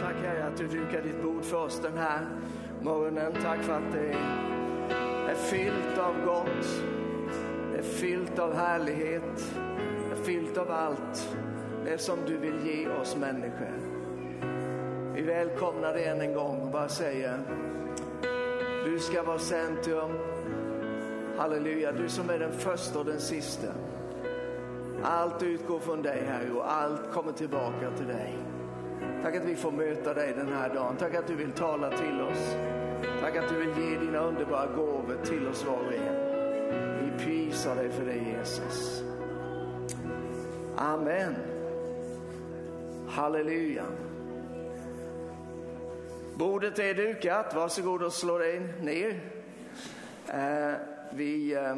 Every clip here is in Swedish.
Tack Herre att du dukar ditt bord för oss den här morgonen. Tack för att det är fyllt av gott. Det är fyllt av härlighet. Det är fyllt av allt det som du vill ge oss människor. Vi välkomnar dig än en gång och bara säger du ska vara centrum. Halleluja, du som är den första och den sista. Allt utgår från dig Herre och allt kommer tillbaka till dig. Tack att vi får möta dig den här dagen. Tack att du vill tala till oss. Tack att du vill ge dina underbara gåvor till oss var och en. Vi prisar dig för det Jesus. Amen. Halleluja. Bordet är dukat. Varsågod och slå dig ner. Eh, vi eh,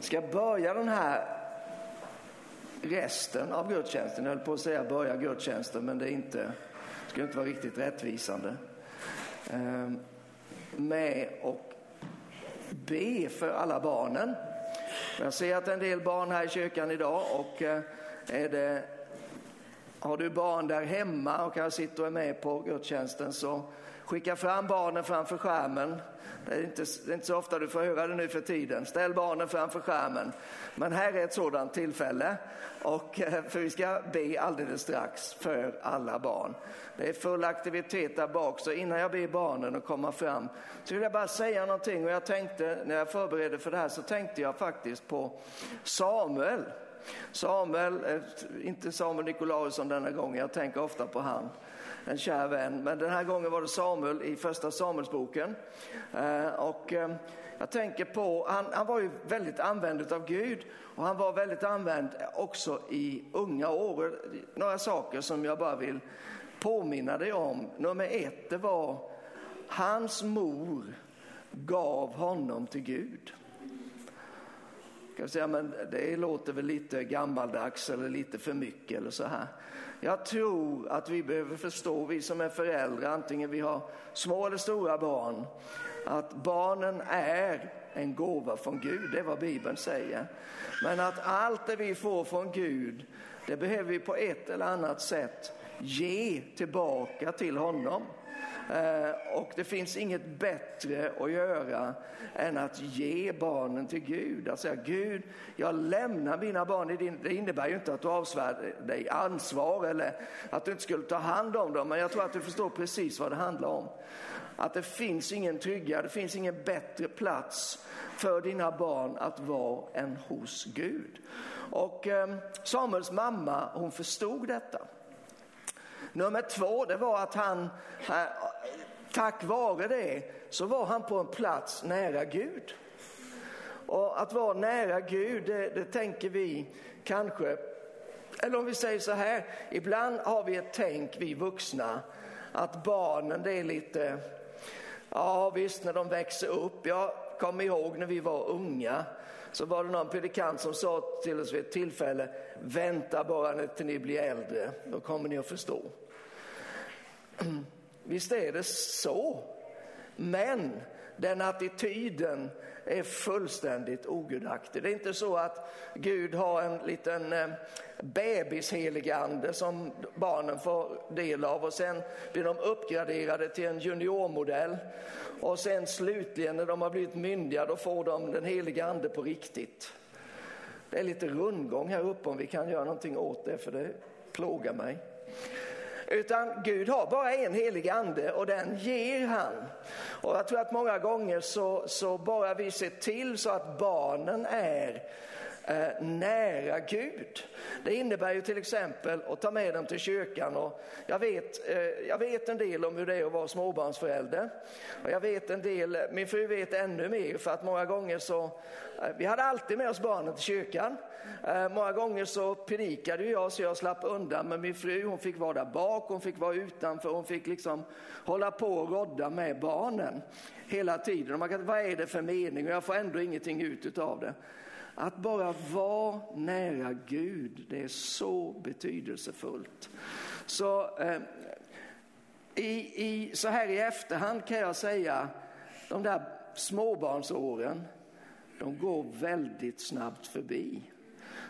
ska börja den här resten av gudstjänsten. Jag höll på att säga börja gudstjänsten, men det är inte, det skulle inte vara riktigt rättvisande. Eh, med och be för alla barnen. Jag ser att en del barn här i kyrkan idag och eh, är det, har du barn där hemma och kanske sitter och är med på gudstjänsten så skicka fram barnen framför skärmen. Det är, inte, det är inte så ofta du får höra det nu för tiden. Ställ barnen framför skärmen. Men här är ett sådant tillfälle. Och, eh, för vi ska be alldeles strax för alla barn. Det är full aktivitet där bak. Så innan jag ber barnen att komma fram så vill jag bara säga någonting. Och jag tänkte, när jag förberedde för det här så tänkte jag faktiskt på Samuel. Samuel, eh, inte Samuel Nikolausson denna gången, jag tänker ofta på han en kär vän. Men den här gången var det Samuel i första Samuelsboken. Eh, och eh, jag tänker på, han, han var ju väldigt använd av Gud och han var väldigt använd också i unga år. Några saker som jag bara vill påminna dig om. Nummer ett, det var hans mor gav honom till Gud. Kan säga, men det låter väl lite gammaldags eller lite för mycket eller så här. Jag tror att vi behöver förstå, vi som är föräldrar, antingen vi har små eller stora barn, att barnen är en gåva från Gud, det är vad Bibeln säger. Men att allt det vi får från Gud, det behöver vi på ett eller annat sätt ge tillbaka till honom. Eh, och det finns inget bättre att göra än att ge barnen till Gud. Att säga Gud, jag lämnar mina barn i din... Det innebär ju inte att du avsvär dig ansvar eller att du inte skulle ta hand om dem. Men jag tror att du förstår precis vad det handlar om. Att det finns ingen tryggare, det finns ingen bättre plats för dina barn att vara än hos Gud. Och ehm, Samuels mamma, hon förstod detta. Nummer två, det var att han, eh, tack vare det, så var han på en plats nära Gud. Och att vara nära Gud, det, det tänker vi kanske, eller om vi säger så här, ibland har vi ett tänk, vi vuxna, att barnen det är lite, ja visst när de växer upp, jag kommer ihåg när vi var unga, så var det någon predikant som sa till oss vid ett tillfälle, vänta bara till ni blir äldre, då kommer ni att förstå. Visst är det så. Men den attityden är fullständigt ogudaktig. Det är inte så att Gud har en liten eh, bebisheligande som barnen får del av och sen blir de uppgraderade till en juniormodell och sen slutligen när de har blivit myndiga då får de den heliga ande på riktigt. Det är lite rundgång här uppe om vi kan göra någonting åt det för det plågar mig. Utan Gud har bara en helig ande och den ger han. Och jag tror att många gånger så, så bara vi ser till så att barnen är eh, nära Gud. Det innebär ju till exempel att ta med dem till kyrkan. Och jag, vet, eh, jag vet en del om hur det är att vara småbarnsförälder. Och jag vet en del, min fru vet ännu mer för att många gånger så, eh, vi hade alltid med oss barnen till kyrkan. Eh, många gånger så predikade jag så jag slapp undan men min fru hon fick vara där bak, hon fick vara utanför, hon fick liksom hålla på och rodda med barnen hela tiden. Och man kan, vad är det för mening? Och jag får ändå ingenting ut av det. Att bara vara nära Gud, det är så betydelsefullt. Så, eh, i, i, så här i efterhand kan jag säga, de där småbarnsåren, de går väldigt snabbt förbi.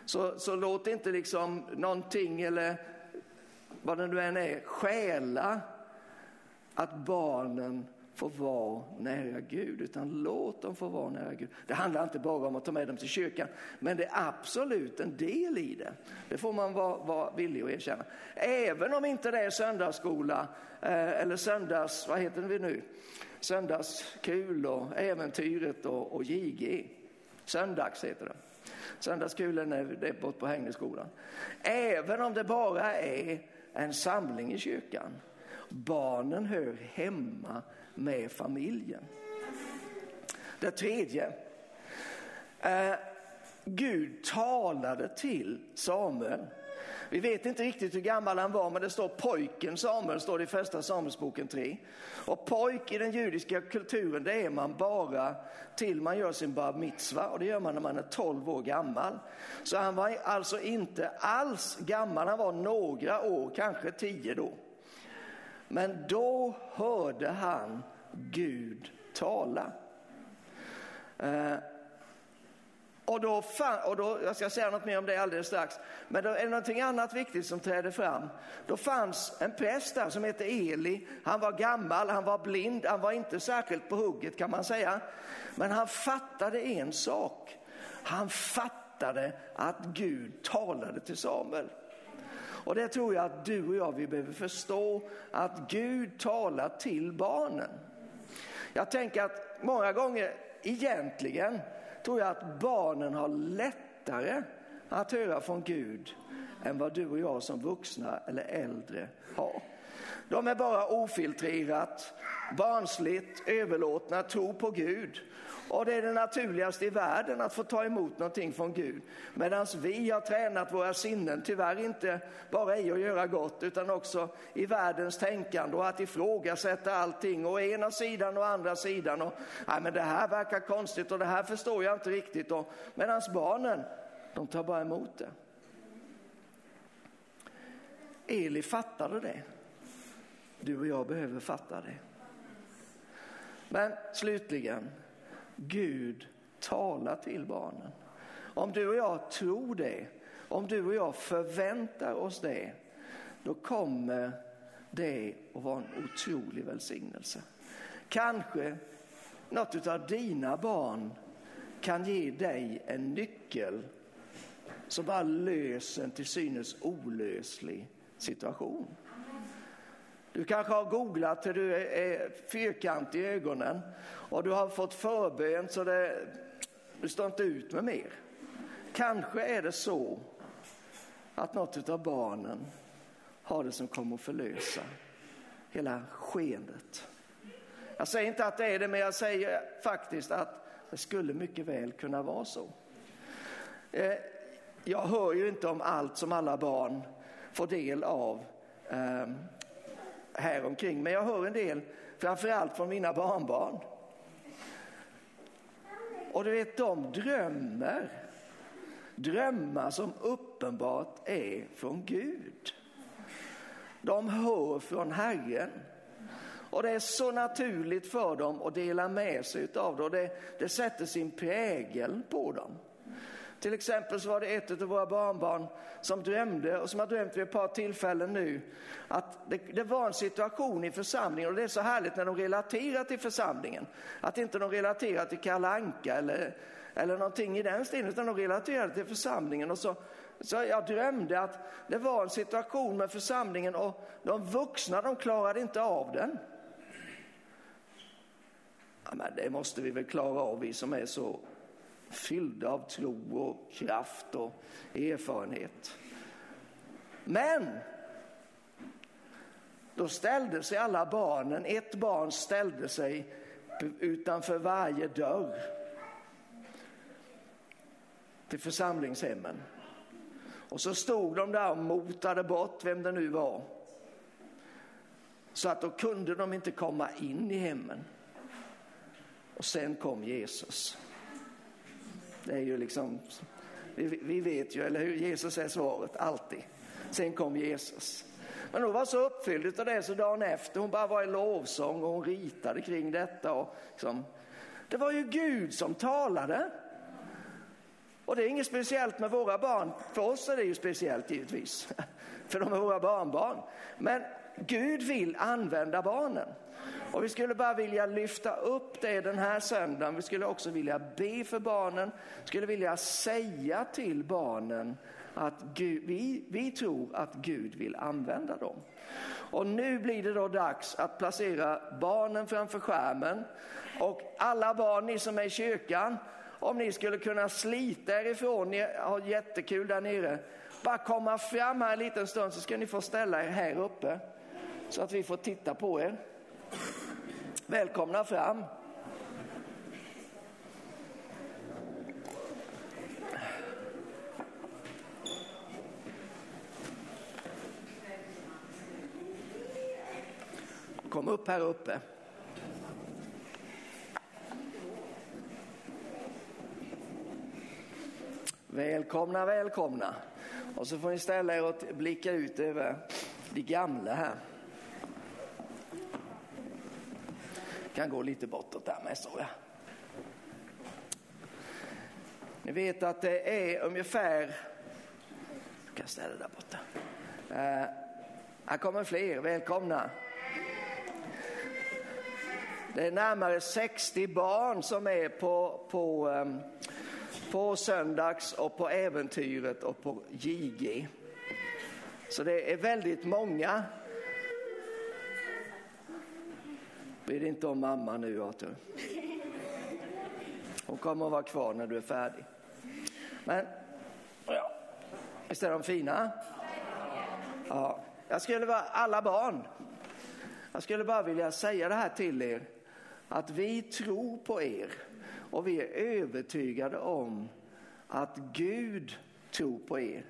Så, så låt inte liksom någonting eller vad det nu än är, stjäla att barnen får vara nära Gud, utan låt dem få vara nära Gud. Det handlar inte bara om att ta med dem till kyrkan, men det är absolut en del i det. Det får man vara, vara villig att erkänna. Även om inte det är söndagsskola eh, eller söndags, vad heter det nu? Söndagskul och Äventyret och, och JG. Söndags heter det. Söndagskulen är det bort på Hängneskolan. Även om det bara är en samling i kyrkan. Barnen hör hemma med familjen. Det tredje. Eh, Gud talade till Samuel. Vi vet inte riktigt hur gammal han var, men det står pojken Samuel, står det i första Samuelsboken 3. Och pojk i den judiska kulturen, det är man bara till man gör sin bar mitzva och det gör man när man är 12 år gammal. Så han var alltså inte alls gammal, han var några år, kanske 10 då. Men då hörde han Gud tala. Eh, och då, och då, jag ska säga något mer om det alldeles strax, men då är det någonting annat viktigt som träder fram. Då fanns en präst där som hette Eli. Han var gammal, han var blind, han var inte särskilt på hugget kan man säga. Men han fattade en sak. Han fattade att Gud talade till Samuel. Och det tror jag att du och jag vi behöver förstå, att Gud talar till barnen. Jag tänker att många gånger egentligen tror jag att barnen har lättare att höra från Gud än vad du och jag som vuxna eller äldre har. De är bara ofiltrerat, barnsligt överlåtna, tro på Gud och det är det naturligaste i världen att få ta emot någonting från Gud. Medan vi har tränat våra sinnen, tyvärr inte bara i att göra gott utan också i världens tänkande och att ifrågasätta allting och ena sidan och andra sidan. Och, nej, men det här verkar konstigt och det här förstår jag inte riktigt. Medan barnen, de tar bara emot det. Eli fattade det. Du och jag behöver fatta det. Men slutligen, Gud talar till barnen. Om du och jag tror det, om du och jag förväntar oss det, då kommer det att vara en otrolig välsignelse. Kanske något av dina barn kan ge dig en nyckel som bara löser en till synes olöslig situation. Du kanske har googlat hur du är fyrkantig i ögonen och du har fått förbön så det, du står inte ut med mer. Kanske är det så att något av barnen har det som kommer att förlösa hela skeendet. Jag säger inte att det är det, men jag säger faktiskt att det skulle mycket väl kunna vara så. Eh, jag hör ju inte om allt som alla barn får del av ehm, här omkring. Men jag hör en del, framförallt från mina barnbarn. Och du vet, de drömmer. Drömmar som uppenbart är från Gud. De hör från Herren. Och det är så naturligt för dem att dela med sig av det och det, det sätter sin prägel på dem. Till exempel så var det ett av våra barnbarn som drömde och som har drömt vid ett par tillfällen nu att det, det, var en situation i församlingen och det är så härligt när de relaterar till församlingen. Att inte de relaterar till Kalle Anka eller, eller någonting i den stilen utan de relaterar till församlingen. Och så, så jag drömde att det var en situation med församlingen och de vuxna de klarade inte av den. Ja, men det måste vi väl klara av vi som är så fyllda av tro och kraft och erfarenhet. Men då ställde sig alla barnen, ett barn ställde sig utanför varje dörr till församlingshemmen. Och så stod de där och motade bort vem det nu var. Så att då kunde de inte komma in i hemmen. Och sen kom Jesus. Det är ju liksom, vi, vi vet ju, eller hur, Jesus är svaret, alltid. Sen kom Jesus. Men hon var så uppfylld av det så dagen efter, hon bara var i lovsång och hon ritade kring detta. Och liksom, det var ju Gud som talade. Och det är inget speciellt med våra barn. För oss är det ju speciellt givetvis, för de är våra barnbarn. Men Gud vill använda barnen. Och vi skulle bara vilja lyfta upp det den här söndagen. Vi skulle också vilja be för barnen, Vi skulle vilja säga till barnen att Gud, vi, vi tror att Gud vill använda dem. Och nu blir det då dags att placera barnen framför skärmen. Och alla barn, ni som är i kyrkan, om ni skulle kunna slita er ifrån, ni har jättekul där nere. Bara komma fram här en liten stund så ska ni få ställa er här uppe. Så att vi får titta på er. Välkomna fram. Kom upp här uppe. Välkomna, välkomna. Och så får ni ställa er och blicka ut över de gamla här. Kan gå lite bortåt där med så jag. Ni vet att det är ungefär, jag kan ställa där borta. Uh, här kommer fler, välkomna. Det är närmare 60 barn som är på, på, um, på söndags och på äventyret och på JG. Så det är väldigt många. Bry dig inte om mamma nu Arthur. Hon kommer att vara kvar när du är färdig. Men, ja, visst är de fina? Ja, jag skulle vara alla barn. Jag skulle bara vilja säga det här till er att vi tror på er och vi är övertygade om att Gud tror på er.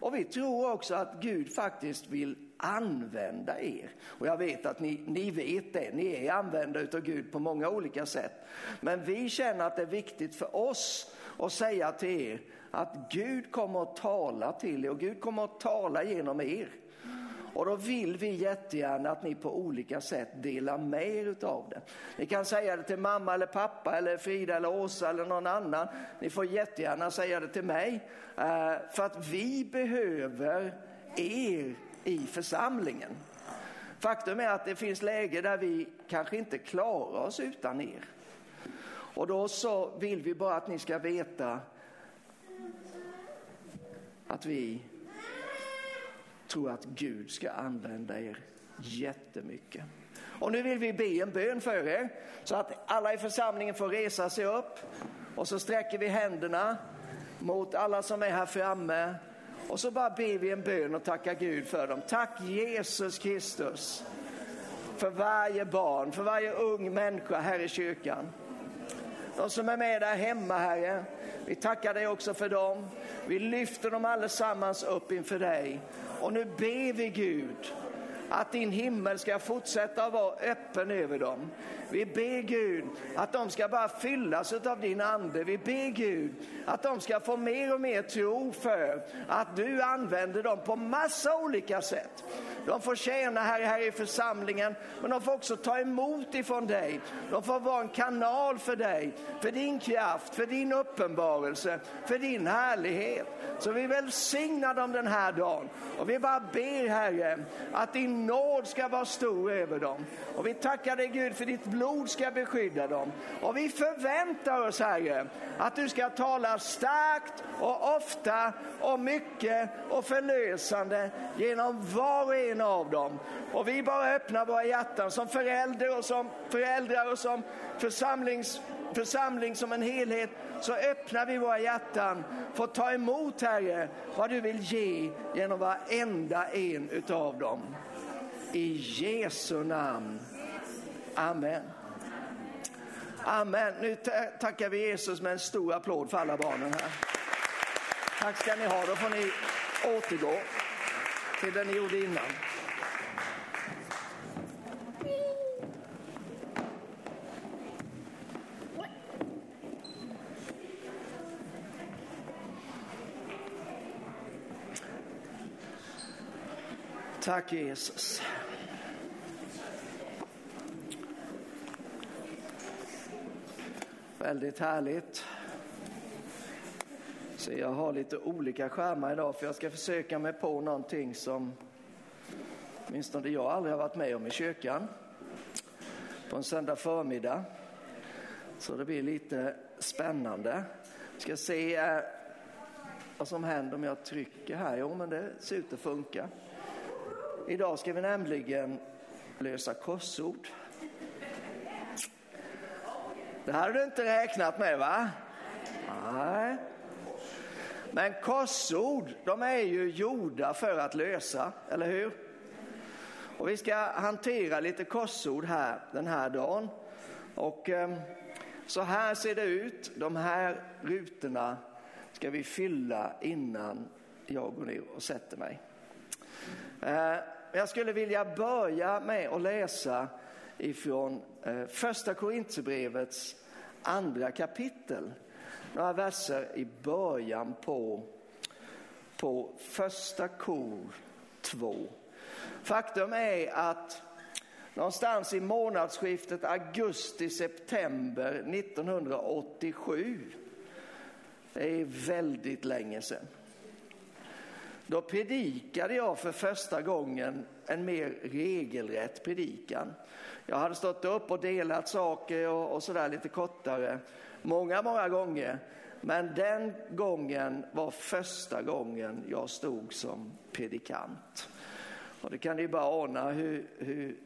Och vi tror också att Gud faktiskt vill använda er. Och jag vet att ni, ni vet det, ni är använda av Gud på många olika sätt. Men vi känner att det är viktigt för oss att säga till er att Gud kommer att tala till er och Gud kommer att tala genom er. Och då vill vi jättegärna att ni på olika sätt delar med er utav det. Ni kan säga det till mamma eller pappa eller Frida eller Åsa eller någon annan. Ni får jättegärna säga det till mig. Eh, för att vi behöver er i församlingen. Faktum är att det finns läge där vi kanske inte klarar oss utan er. Och då så vill vi bara att ni ska veta att vi tror att Gud ska använda er jättemycket. Och nu vill vi be en bön för er så att alla i församlingen får resa sig upp och så sträcker vi händerna mot alla som är här framme och så bara ber vi en bön och tackar Gud för dem. Tack Jesus Kristus för varje barn, för varje ung människa här i kyrkan. De som är med där hemma, Herre, vi tackar dig också för dem. Vi lyfter dem allesammans upp inför dig. Och nu ber vi Gud att din himmel ska fortsätta att vara öppen över dem. Vi ber Gud att de ska bara fyllas av din ande. Vi ber Gud att de ska få mer och mer tro för att du använder dem på massa olika sätt. De får tjäna här, här i församlingen, men de får också ta emot ifrån dig. De får vara en kanal för dig, för din kraft, för din uppenbarelse, för din härlighet. Så vi välsignar dem den här dagen och vi bara ber Herre att din nåd ska vara stor över dem. Och vi tackar dig Gud för ditt blod ska beskydda dem. Och vi förväntar oss Herre att du ska tala starkt och ofta och mycket och förlösande genom var och en av dem. Och vi bara öppnar våra hjärtan som förälder och som föräldrar och som församlings, församling som en helhet så öppnar vi våra hjärtan för att ta emot Herre vad du vill ge genom varenda en utav dem. I Jesu namn. Amen. Amen. Nu tackar vi Jesus med en stor applåd för alla barnen här. Tack ska ni ha. Då får ni återgå till det ni gjorde innan. Tack Jesus. Väldigt härligt. Så jag har lite olika skärmar idag för jag ska försöka mig på någonting som åtminstone jag aldrig har varit med om i kyrkan, på en söndag förmiddag. Så det blir lite spännande. Vi ska se eh, vad som händer om jag trycker här. Jo, men det ser ut att funka. Idag ska vi nämligen lösa korsord. Det hade du inte räknat med va? Nej. Men korsord, de är ju gjorda för att lösa, eller hur? Och vi ska hantera lite korsord här den här dagen. Och eh, så här ser det ut. De här rutorna ska vi fylla innan jag går ner och sätter mig. Eh, jag skulle vilja börja med att läsa ifrån eh, första Korintierbrevets andra kapitel. Några verser i början på, på första kor 2. Faktum är att någonstans i månadsskiftet augusti-september 1987, det är väldigt länge sedan, då predikade jag för första gången en mer regelrätt predikan. Jag hade stått upp och delat saker och, och sådär lite kortare många, många gånger. Men den gången var första gången jag stod som predikant. Och det kan ni bara ana hur, hur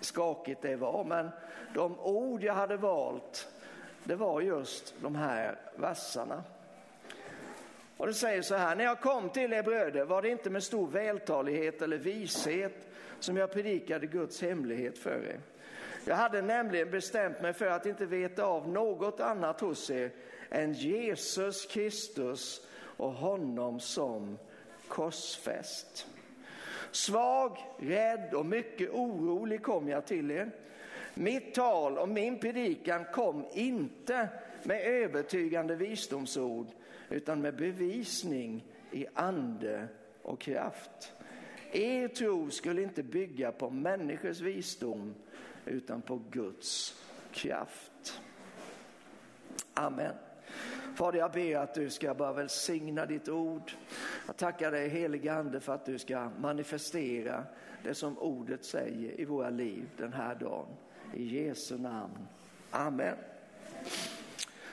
skakigt det var. Men de ord jag hade valt, det var just de här verserna. Och det säger så här, när jag kom till er bröder var det inte med stor vältalighet eller vishet som jag predikade Guds hemlighet för er. Jag hade nämligen bestämt mig för att inte veta av något annat hos er än Jesus Kristus och honom som korsfäst. Svag, rädd och mycket orolig kom jag till er. Mitt tal och min predikan kom inte med övertygande visdomsord utan med bevisning i ande och kraft. Er tro skulle inte bygga på människors visdom utan på Guds kraft. Amen. Fader, jag ber att du ska bara välsigna ditt ord. Jag tackar dig helige Ande för att du ska manifestera det som ordet säger i våra liv den här dagen. I Jesu namn. Amen.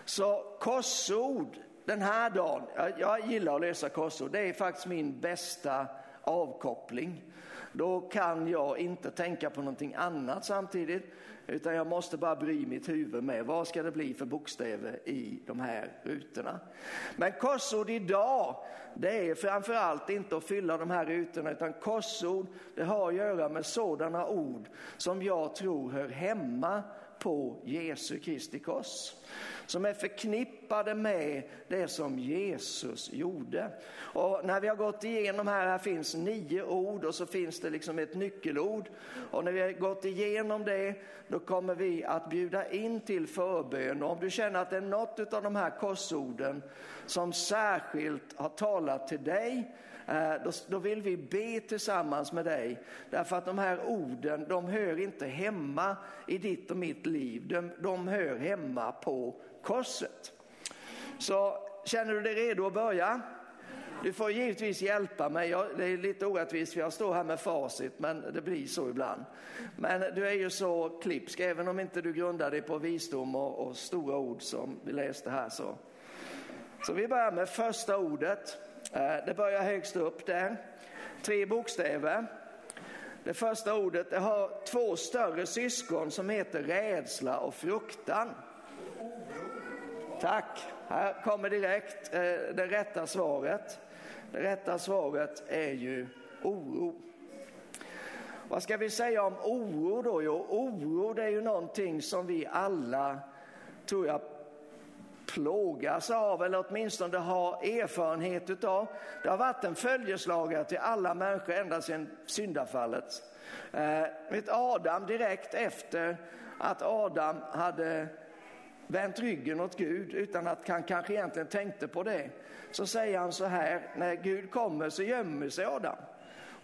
Så korsord den här dagen, jag, jag gillar att läsa korsord, det är faktiskt min bästa avkoppling. Då kan jag inte tänka på någonting annat samtidigt utan jag måste bara bry mitt huvud med vad ska det bli för bokstäver i de här rutorna. Men korsord idag, det är framför allt inte att fylla de här rutorna utan korsord, det har att göra med sådana ord som jag tror hör hemma på Jesu Kristi kors som är förknippade med det som Jesus gjorde. Och när vi har gått igenom här, här finns nio ord och så finns det liksom ett nyckelord. Och när vi har gått igenom det, då kommer vi att bjuda in till förbön. Och om du känner att det är något av de här korsorden som särskilt har talat till dig, eh, då, då vill vi be tillsammans med dig. Därför att de här orden, de hör inte hemma i ditt och mitt liv. De, de hör hemma på korset. Så känner du dig redo att börja? Du får givetvis hjälpa mig. Jag, det är lite orättvist för jag står här med facit, men det blir så ibland. Men du är ju så klipsk, även om inte du grundar dig på visdom och, och stora ord som vi läste här. Så. så vi börjar med första ordet. Eh, det börjar högst upp där. Tre bokstäver. Det första ordet det har två större syskon som heter rädsla och fruktan. Tack. Här kommer direkt eh, det rätta svaret. Det rätta svaret är ju oro. Vad ska vi säga om oro då? Jo, oro det är ju någonting som vi alla, tror jag, plågas av eller åtminstone har erfarenhet utav. Det har varit en följeslagare till alla människor ända sedan syndafallet. Eh, Adam direkt efter att Adam hade vänt ryggen åt Gud utan att han kanske egentligen tänkte på det. Så säger han så här, när Gud kommer så gömmer sig Adam.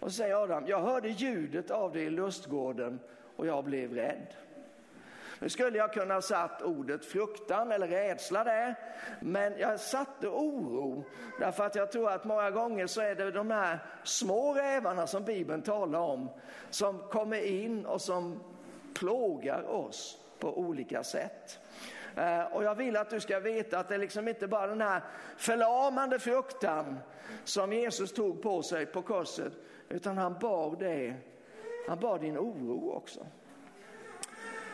Och så säger Adam, jag hörde ljudet av det i lustgården och jag blev rädd. Nu skulle jag kunna satt ordet fruktan eller rädsla där, men jag satte oro därför att jag tror att många gånger så är det de här små rävarna som Bibeln talar om som kommer in och som plågar oss på olika sätt. Eh, och jag vill att du ska veta att det är liksom inte bara den här förlamande fruktan som Jesus tog på sig på korset, utan han bar det, han bar din oro också.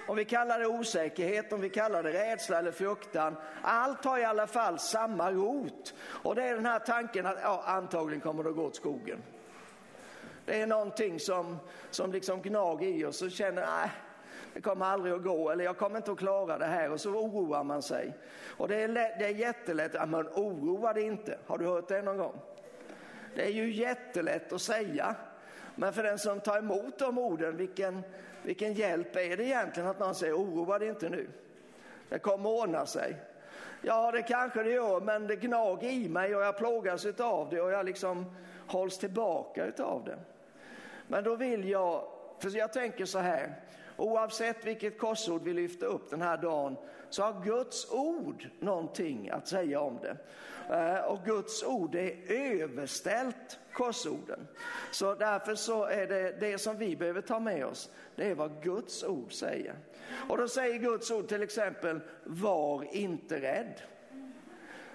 Om vi kallar det osäkerhet, om vi kallar det rädsla eller fruktan, allt har i alla fall samma rot. Och det är den här tanken att ja, antagligen kommer det att gå åt skogen. Det är någonting som, som liksom gnager i oss och känner, nej, det kommer aldrig att gå eller jag kommer inte att klara det här och så oroar man sig. Och det är, lätt, det är jättelätt, men oroa dig inte. Har du hört det någon gång? Det är ju jättelätt att säga. Men för den som tar emot de orden, vilken, vilken hjälp är det egentligen att man säger oroa dig inte nu. Det kommer ordna sig. Ja, det kanske det gör, men det gnager i mig och jag plågas av det och jag liksom hålls tillbaka av det. Men då vill jag, för jag tänker så här, Oavsett vilket korsord vi lyfter upp den här dagen så har Guds ord någonting att säga om det. Eh, och Guds ord är överställt korsorden. Så därför så är det det som vi behöver ta med oss, det är vad Guds ord säger. Och då säger Guds ord till exempel, var inte rädd.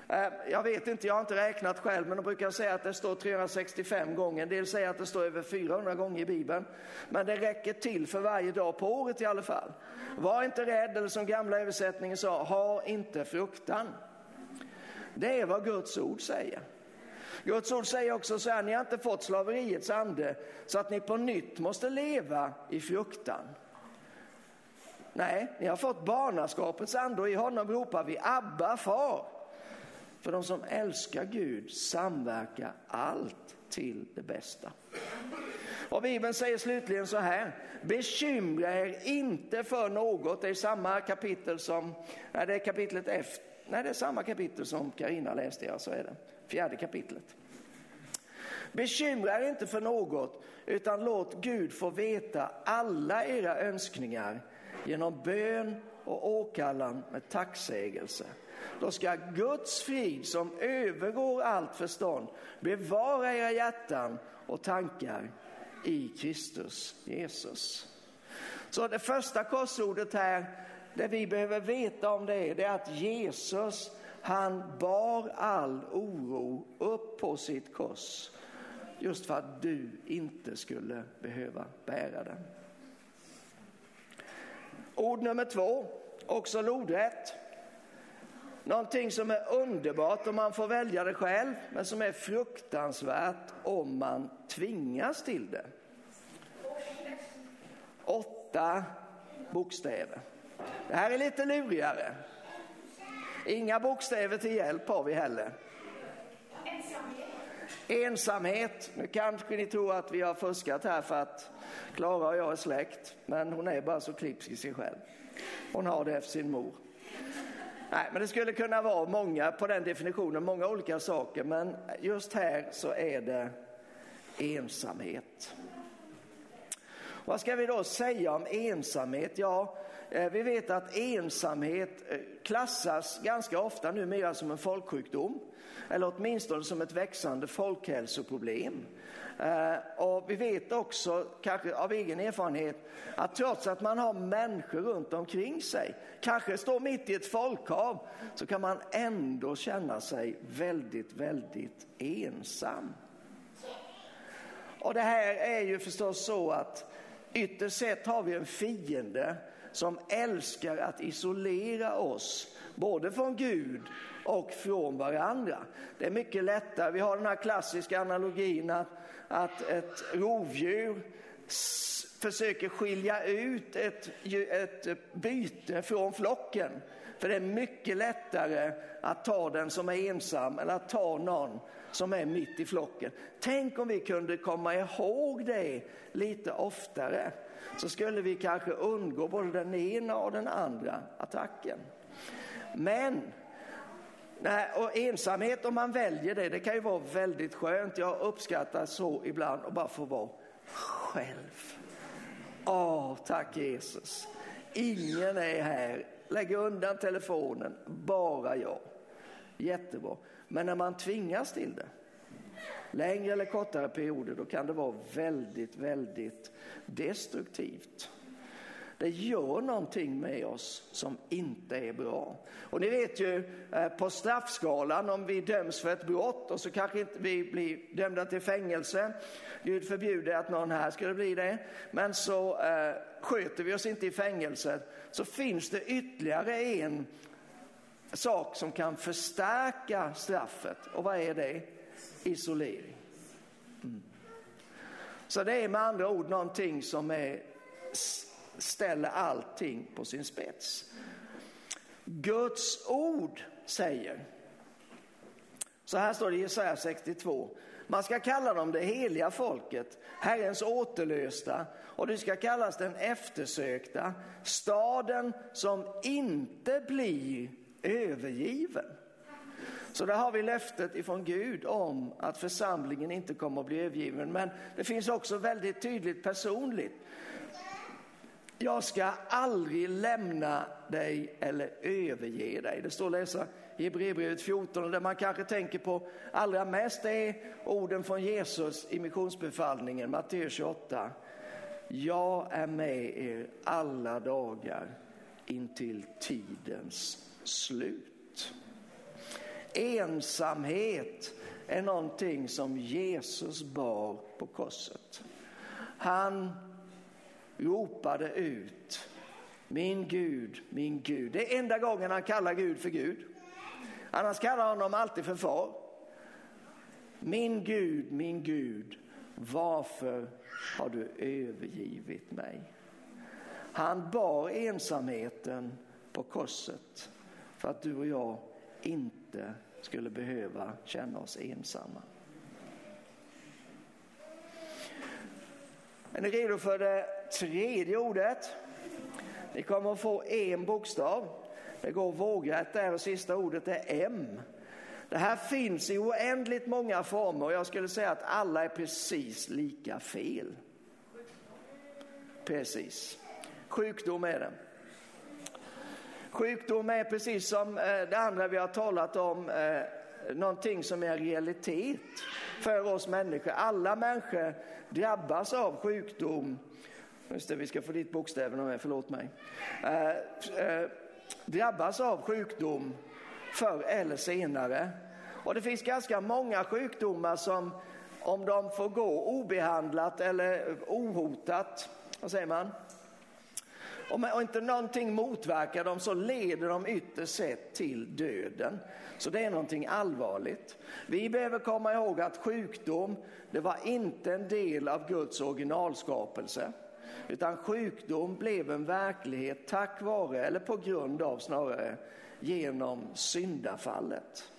Eh, jag vet inte, jag har inte räknat själv, men de brukar säga att det står 365 gånger. En del säger att det står över 400 gånger i Bibeln. Men det räcker till för varje dag på året i alla fall. Var inte rädd, eller som gamla översättningen sa, ha inte fruktan. Det är vad Guds ord säger. Guds ord säger också så här, ni har inte fått slaveriets ande så att ni på nytt måste leva i fruktan. Nej, ni har fått barnaskapets ande och i honom ropar vi Abba far. För de som älskar Gud samverkar allt till det bästa. Och Bibeln säger slutligen så här, bekymra er inte för något. Det är samma kapitel som, nej det är kapitlet efter, nej det är samma kapitel som Karina läste, ja så är det, fjärde kapitlet. Bekymra er inte för något, utan låt Gud få veta alla era önskningar genom bön och åkallan med tacksägelse. Då ska Guds frid som övergår allt förstånd bevara era hjärtan och tankar i Kristus Jesus. Så det första korsordet här, det vi behöver veta om det, det är att Jesus, han bar all oro upp på sitt kors. Just för att du inte skulle behöva bära den. Ord nummer två, också lodrätt. Någonting som är underbart om man får välja det själv, men som är fruktansvärt om man tvingas till det. Åtta bokstäver. Det här är lite lurigare. Inga bokstäver till hjälp har vi heller. Ensamhet. Ensamhet. Nu kanske ni tror att vi har fuskat här för att Klara och jag är släkt, men hon är bara så klipsk i sig själv. Hon har det efter sin mor. Nej, men det skulle kunna vara många på den definitionen, många olika saker, men just här så är det ensamhet. Vad ska vi då säga om ensamhet? Ja, Eh, vi vet att ensamhet eh, klassas ganska ofta numera som en folksjukdom, eller åtminstone som ett växande folkhälsoproblem. Eh, och vi vet också, kanske av egen erfarenhet, att trots att man har människor runt omkring sig, kanske står mitt i ett folkhav, så kan man ändå känna sig väldigt, väldigt ensam. Och det här är ju förstås så att ytterst sett har vi en fiende som älskar att isolera oss, både från Gud och från varandra. Det är mycket lättare, vi har den här klassiska analogin att att ett rovdjur försöker skilja ut ett, ett byte från flocken. För det är mycket lättare att ta den som är ensam eller att ta någon som är mitt i flocken. Tänk om vi kunde komma ihåg det lite oftare så skulle vi kanske undgå både den ena och den andra attacken. Men Nej, och ensamhet om man väljer det, det kan ju vara väldigt skönt. Jag uppskattar så ibland att bara få vara själv. Åh, tack Jesus. ingen är här, lägg undan telefonen, bara jag. Jättebra. Men när man tvingas till det, längre eller kortare perioder, då kan det vara väldigt, väldigt destruktivt. Det gör någonting med oss som inte är bra. Och ni vet ju eh, på straffskalan om vi döms för ett brott och så kanske inte vi blir dömda till fängelse. Gud förbjuder att någon här skulle bli det. Men så eh, sköter vi oss inte i fängelset så finns det ytterligare en sak som kan förstärka straffet. Och vad är det? Isolering. Mm. Så det är med andra ord någonting som är, ställer allting på sin spets. Guds ord säger, så här står det i Jesaja 62, man ska kalla dem det heliga folket, Herrens återlösta och du ska kallas den eftersökta, staden som inte blir övergiven. Så där har vi löftet ifrån Gud om att församlingen inte kommer att bli övergiven. Men det finns också väldigt tydligt personligt. Jag ska aldrig lämna dig eller överge dig. Det står att läsa i Hebreerbrevet 14 och det man kanske tänker på allra mest är orden från Jesus i missionsbefallningen, Matteus 28. Jag är med er alla dagar intill tidens slut. Ensamhet är någonting som Jesus bar på korset. Han ropade ut, min Gud, min Gud. Det är enda gången han kallar Gud för Gud. Annars kallar han honom alltid för far. Min Gud, min Gud, varför har du övergivit mig? Han bar ensamheten på korset för att du och jag inte inte skulle behöva känna oss ensamma. Är ni redo för det tredje ordet? Ni kommer att få en bokstav. Det går vågrätt där och sista ordet är M. Det här finns i oändligt många former och jag skulle säga att alla är precis lika fel. Precis. Sjukdom är det. Sjukdom är precis som eh, det andra vi har talat om, eh, någonting som är realitet för oss människor. Alla människor drabbas av sjukdom. Just det, vi ska få dit bokstäverna med, förlåt mig. Eh, eh, drabbas av sjukdom förr eller senare. Och det finns ganska många sjukdomar som om de får gå obehandlat eller ohotat, vad säger man? Om inte någonting motverkar dem så leder de ytterst sett till döden. Så det är någonting allvarligt. Vi behöver komma ihåg att sjukdom, det var inte en del av Guds originalskapelse. Utan sjukdom blev en verklighet tack vare, eller på grund av snarare, genom syndafallet.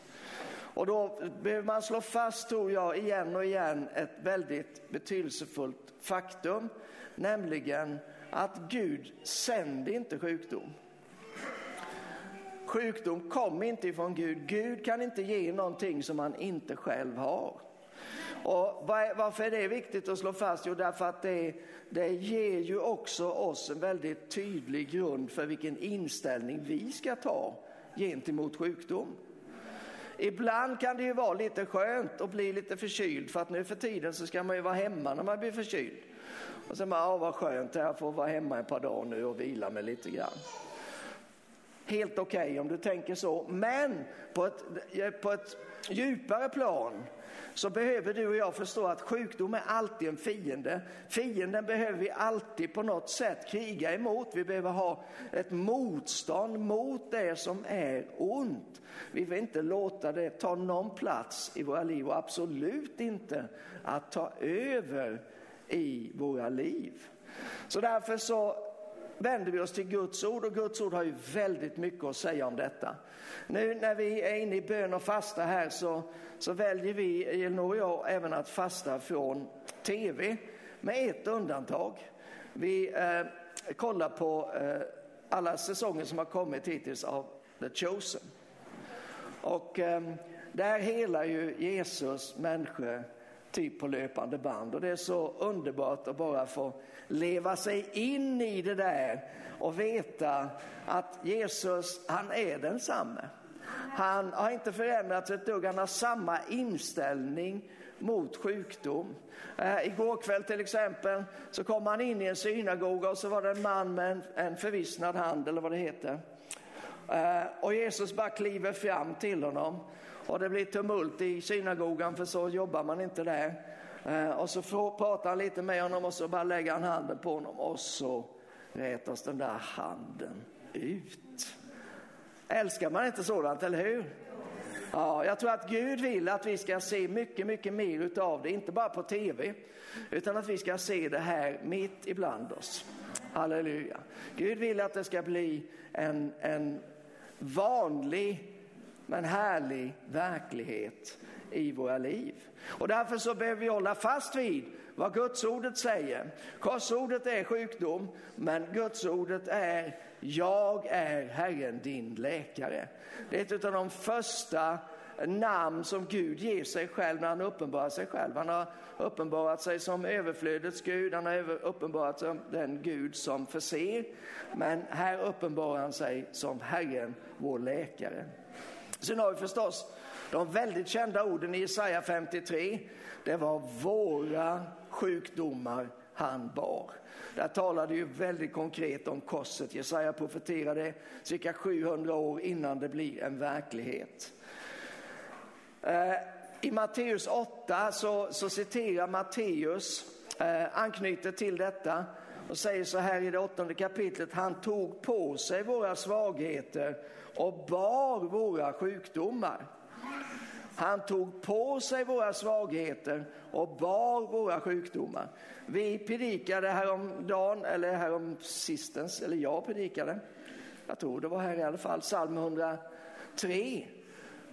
Och då behöver man slå fast, tror jag, igen och igen ett väldigt betydelsefullt faktum, nämligen att Gud sände inte sjukdom. Sjukdom kom inte ifrån Gud. Gud kan inte ge någonting som han inte själv har. Och varför är det viktigt att slå fast? Jo, därför att det, det ger ju också oss en väldigt tydlig grund för vilken inställning vi ska ta gentemot sjukdom. Ibland kan det ju vara lite skönt att bli lite förkyld för att nu för tiden så ska man ju vara hemma när man blir förkyld. Och sen bara, ja vad skönt, jag får vara hemma ett par dagar nu och vila mig lite grann. Helt okej okay om du tänker så, men på ett, på ett djupare plan så behöver du och jag förstå att sjukdom är alltid en fiende. Fienden behöver vi alltid på något sätt kriga emot. Vi behöver ha ett motstånd mot det som är ont. Vi vill inte låta det ta någon plats i våra liv och absolut inte att ta över i våra liv. Så därför så vänder vi oss till Guds ord och Guds ord har ju väldigt mycket att säga om detta. Nu när vi är inne i bön och fasta här så, så väljer vi, Elinor och jag, även att fasta från tv med ett undantag. Vi eh, kollar på eh, alla säsonger som har kommit hittills av The Chosen. Och eh, där helar ju Jesus människor typ på löpande band. Och det är så underbart att bara få leva sig in i det där och veta att Jesus, han är densamme. Han har inte förändrats ett dugg, han har samma inställning mot sjukdom. Eh, igår kväll till exempel så kom han in i en synagoga och så var det en man med en, en förvissnad hand eller vad det heter. Eh, och Jesus bara kliver fram till honom och det blir tumult i synagogan för så jobbar man inte där. Eh, och så pratar han lite med honom och så bara lägger han handen på honom och så rätas den där handen ut. Älskar man inte sådant, eller hur? Ja, jag tror att Gud vill att vi ska se mycket, mycket mer utav det, inte bara på tv, utan att vi ska se det här mitt ibland oss. Halleluja. Gud vill att det ska bli en, en vanlig men härlig verklighet i våra liv. Och därför så behöver vi hålla fast vid vad Gudsordet säger. Korsordet är sjukdom, men Gudsordet är jag är Herren din läkare. Det är ett av de första namn som Gud ger sig själv när han uppenbarar sig själv. Han har uppenbarat sig som överflödets Gud, han har uppenbarat sig som den Gud som förser. Men här uppenbarar han sig som Herren, vår läkare. Sen har vi förstås de väldigt kända orden i Jesaja 53. Det var våra sjukdomar han bar. Där talade ju väldigt konkret om korset. Jesaja profeterade cirka 700 år innan det blir en verklighet. Eh, I Matteus 8 så, så citerar Matteus, eh, anknyter till detta och säger så här i det åttonde kapitlet, han tog på sig våra svagheter och bar våra sjukdomar. Han tog på sig våra svagheter och bar våra sjukdomar. Vi predikade häromdagen, eller härom sistens, eller jag predikade, jag tror det var här i alla fall, psalm 103,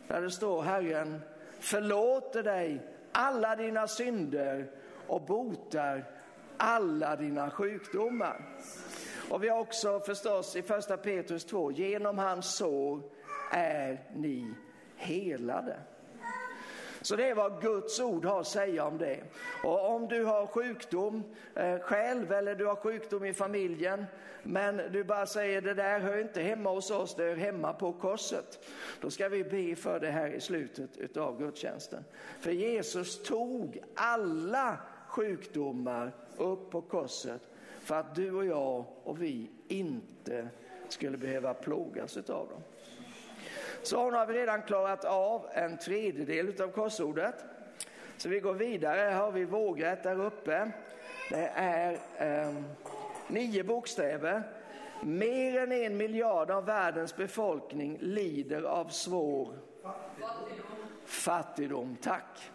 där det står Herren förlåter dig alla dina synder och botar alla dina sjukdomar. Och vi har också förstås i första Petrus 2, genom hans sår är ni helade. Så det är vad Guds ord har att säga om det. Och om du har sjukdom eh, själv eller du har sjukdom i familjen men du bara säger det där hör inte hemma hos oss, det hör hemma på korset. Då ska vi be för det här i slutet av gudstjänsten. För Jesus tog alla sjukdomar upp på korset för att du och jag och vi inte skulle behöva plågas av dem. Så nu har vi redan klarat av en tredjedel av korsordet. Så vi går vidare, här har vi vågrätt där uppe. Det är eh, nio bokstäver. Mer än en miljard av världens befolkning lider av svår fattigdom. fattigdom. Tack.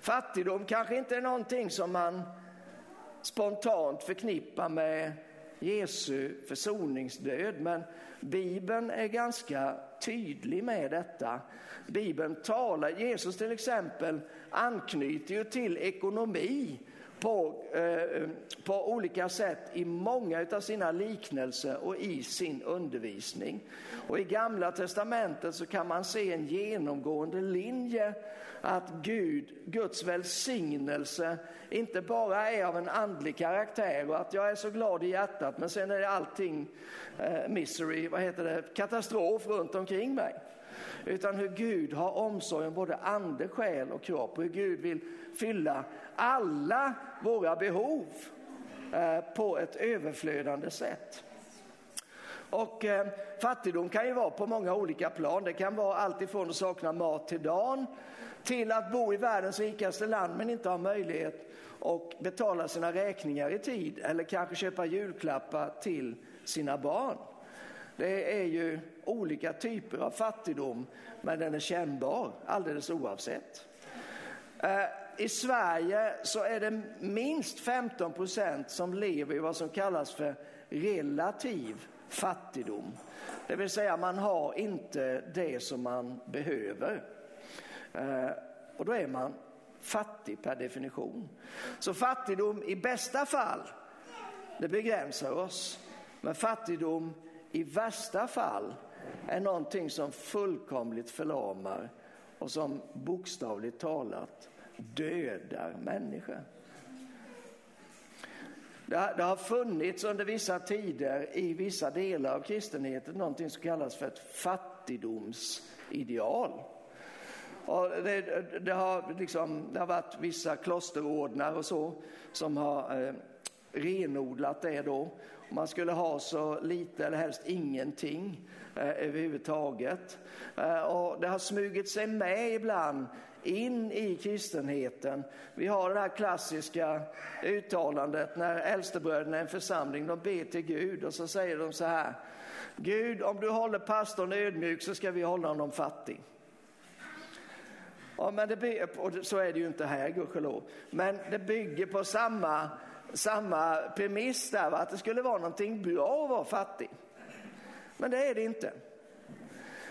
Fattigdom kanske inte är någonting som man spontant förknippar med Jesu försoningsdöd, men Bibeln är ganska tydlig med detta. Bibeln talar, Jesus till exempel anknyter ju till ekonomi på, eh, på olika sätt i många av sina liknelser och i sin undervisning. Och i gamla testamentet så kan man se en genomgående linje att Gud, Guds välsignelse inte bara är av en andlig karaktär och att jag är så glad i hjärtat men sen är allting eh, misery, vad heter det, katastrof runt omkring mig. Utan hur Gud har omsorg om både ande, själ och kropp och hur Gud vill fylla alla våra behov eh, på ett överflödande sätt. Och eh, fattigdom kan ju vara på många olika plan. Det kan vara allt ifrån att sakna mat till dagen till att bo i världens rikaste land men inte ha möjlighet att betala sina räkningar i tid eller kanske köpa julklappar till sina barn. Det är ju olika typer av fattigdom men den är kännbar alldeles oavsett. Eh, I Sverige så är det minst 15 procent som lever i vad som kallas för relativ fattigdom. Det vill säga man har inte det som man behöver. Eh, och då är man fattig per definition. Så fattigdom i bästa fall, det begränsar oss. Men fattigdom i värsta fall är någonting som fullkomligt förlamar och som bokstavligt talat dödar människor. Det, har funnits under vissa tider i vissa delar av kristenheten någonting som kallas för ett fattigdomsideal. Och det, det, har liksom, det har varit vissa klosterordnar och så som har eh, renodlat det då. Man skulle ha så lite eller helst ingenting eh, överhuvudtaget. Eh, och det har smugit sig med ibland in i kristenheten. Vi har det här klassiska uttalandet när äldstebröderna i en församling de ber till Gud och så säger de så här. Gud, om du håller pastorn ödmjuk så ska vi hålla honom fattig. Ja, men det, och så är det ju inte här gudskelov. Men det bygger på samma, samma premiss där, va? att det skulle vara någonting bra att vara fattig. Men det är det inte.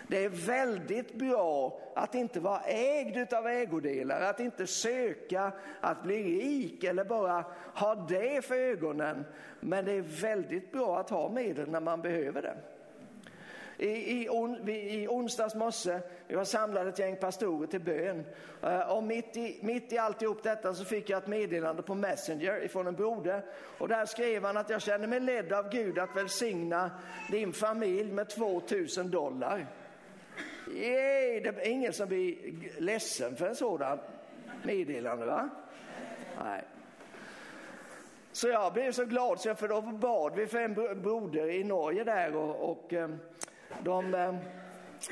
Det är väldigt bra att inte vara ägd av ägodelar, att inte söka att bli rik eller bara ha det för ögonen. Men det är väldigt bra att ha medel när man behöver det. I, i, on, I onsdags morse, vi var samlade ett gäng pastorer till bön. Eh, och mitt i, mitt i alltihop detta så fick jag ett meddelande på Messenger ifrån en broder. Och där skrev han att jag känner mig ledd av Gud att välsigna din familj med 2000 dollar. Yay, det är ingen som blir ledsen för en sådan meddelande va? Nej. Så jag blev så glad så jag för då bad vi för en broder i Norge där och, och ehm, de, eh,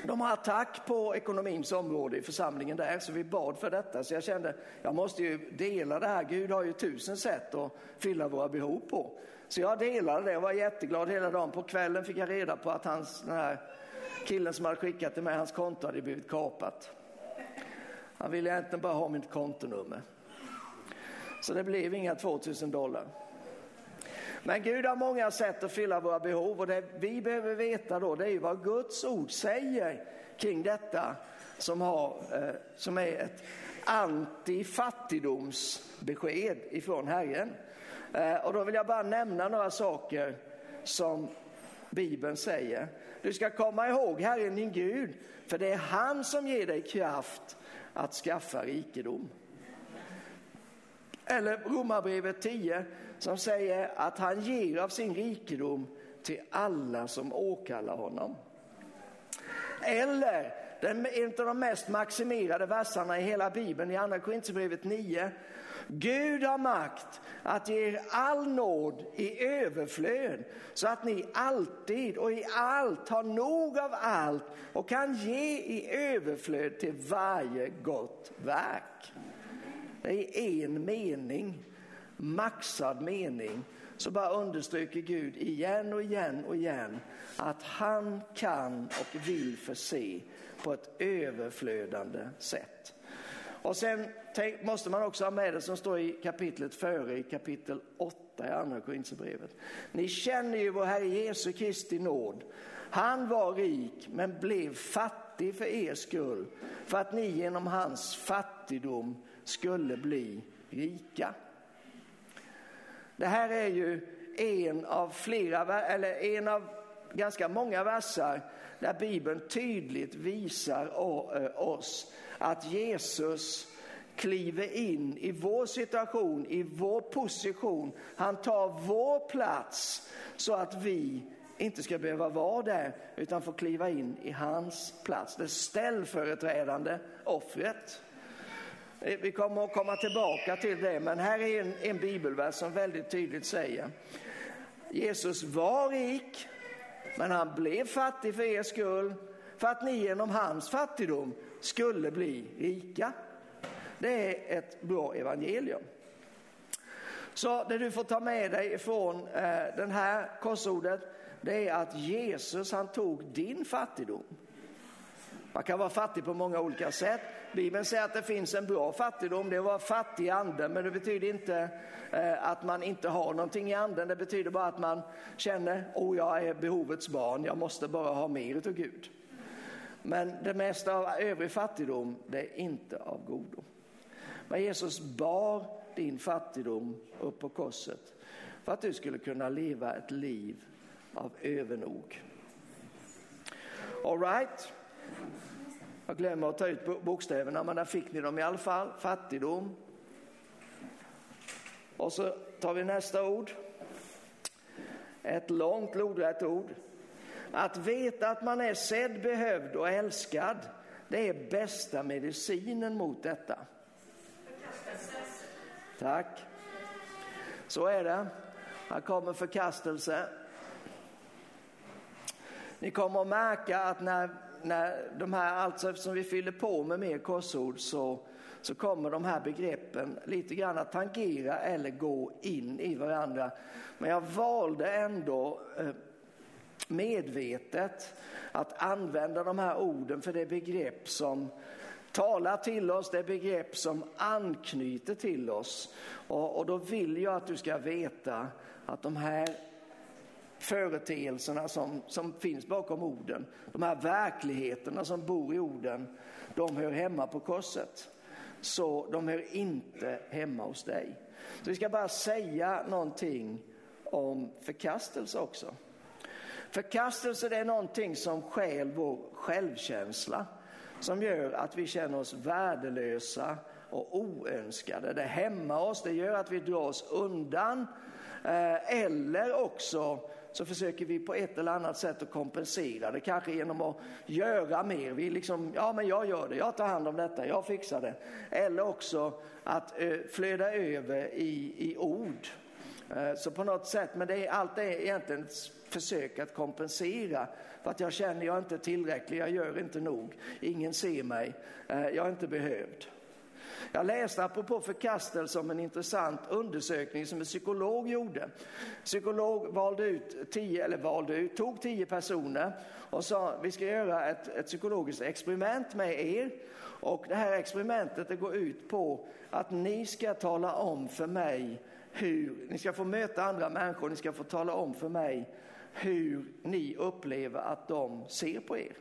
de har attack på ekonomins område i församlingen där så vi bad för detta så jag kände jag måste ju dela det här. Gud har ju tusen sätt att fylla våra behov på. Så jag delade det och var jätteglad hela dagen. På kvällen fick jag reda på att hans, den här killen som hade skickat till mig, hans konto hade blivit kapat. Han ville egentligen bara ha mitt kontonummer. Så det blev inga 2000 dollar. Men Gud har många sätt att fylla våra behov och det vi behöver veta då det är vad Guds ord säger kring detta som, har, eh, som är ett antifattigdomsbesked ifrån Herren. Eh, och då vill jag bara nämna några saker som Bibeln säger. Du ska komma ihåg Herren din Gud, för det är han som ger dig kraft att skaffa rikedom. Eller Romarbrevet 10 som säger att han ger av sin rikedom till alla som åkallar honom. Eller den, en av de mest maximerade verserna i hela Bibeln i Andra Korinthierbrevet 9. Gud har makt att ge er all nåd i överflöd så att ni alltid och i allt har nog av allt och kan ge i överflöd till varje gott verk. Det är en mening, maxad mening, så bara understryker Gud igen och igen och igen att han kan och vill förse på ett överflödande sätt. Och sen måste man också ha med det som står i kapitlet före, i kapitel 8 i andra Korinthierbrevet. Ni känner ju vår Herre Jesu Kristi nåd. Han var rik men blev fattig för er skull för att ni genom hans fattigdom skulle bli rika. Det här är ju en av flera, eller en av ganska många versar där Bibeln tydligt visar eh, oss att Jesus kliver in i vår situation, i vår position. Han tar vår plats så att vi inte ska behöva vara där utan få kliva in i hans plats. Det ställföreträdande offret. Eh, vi kommer att komma tillbaka till det, men här är en, en bibelvers som väldigt tydligt säger Jesus var rik, men han blev fattig för er skull för att ni genom hans fattigdom skulle bli rika. Det är ett bra evangelium. Så det du får ta med dig från eh, den här korsordet, det är att Jesus han tog din fattigdom. Man kan vara fattig på många olika sätt. Bibeln säger att det finns en bra fattigdom, det är att vara fattig i anden, men det betyder inte eh, att man inte har någonting i anden. Det betyder bara att man känner, oh jag är behovets barn, jag måste bara ha mer utav Gud. Men det mesta av övrig fattigdom, det är inte av godo. Men Jesus bar din fattigdom upp på korset för att du skulle kunna leva ett liv av övernog. All right. Jag glömmer att ta ut bokstäverna, men där fick ni dem i alla fall. Fattigdom. Och så tar vi nästa ord. Ett långt lodrätt ord. Att veta att man är sedd, behövd och älskad, det är bästa medicinen mot detta. Tack. Så är det. Här kommer förkastelse. Ni kommer att märka att när, när de här, alltså eftersom vi fyller på med mer korsord så, så kommer de här begreppen lite grann att tangera eller gå in i varandra. Men jag valde ändå eh, medvetet att använda de här orden för det begrepp som talar till oss, det är begrepp som anknyter till oss. Och, och då vill jag att du ska veta att de här företeelserna som, som finns bakom orden, de här verkligheterna som bor i orden, de hör hemma på korset. Så de hör inte hemma hos dig. Så vi ska bara säga någonting om förkastelse också. Förkastelse det är någonting som stjäl vår självkänsla, som gör att vi känner oss värdelösa och oönskade. Det hämmar oss, det gör att vi drar oss undan. Eh, eller också så försöker vi på ett eller annat sätt att kompensera det, kanske genom att göra mer. Vi liksom, ja men jag gör det, jag tar hand om detta, jag fixar det. Eller också att eh, flöda över i, i ord. Eh, så på något sätt, men det är, allt är egentligen ett försök att kompensera för att jag känner jag är inte tillräcklig, jag gör inte nog, ingen ser mig, eh, jag är inte behövd. Jag läste apropå förkastelse om en intressant undersökning som en psykolog gjorde. Psykolog valde ut tio, eller valde ut, tog tio personer och sa vi ska göra ett, ett psykologiskt experiment med er. Och det här experimentet det går ut på att ni ska tala om för mig hur, ni ska få möta andra människor, ni ska få tala om för mig hur ni upplever att de ser på er.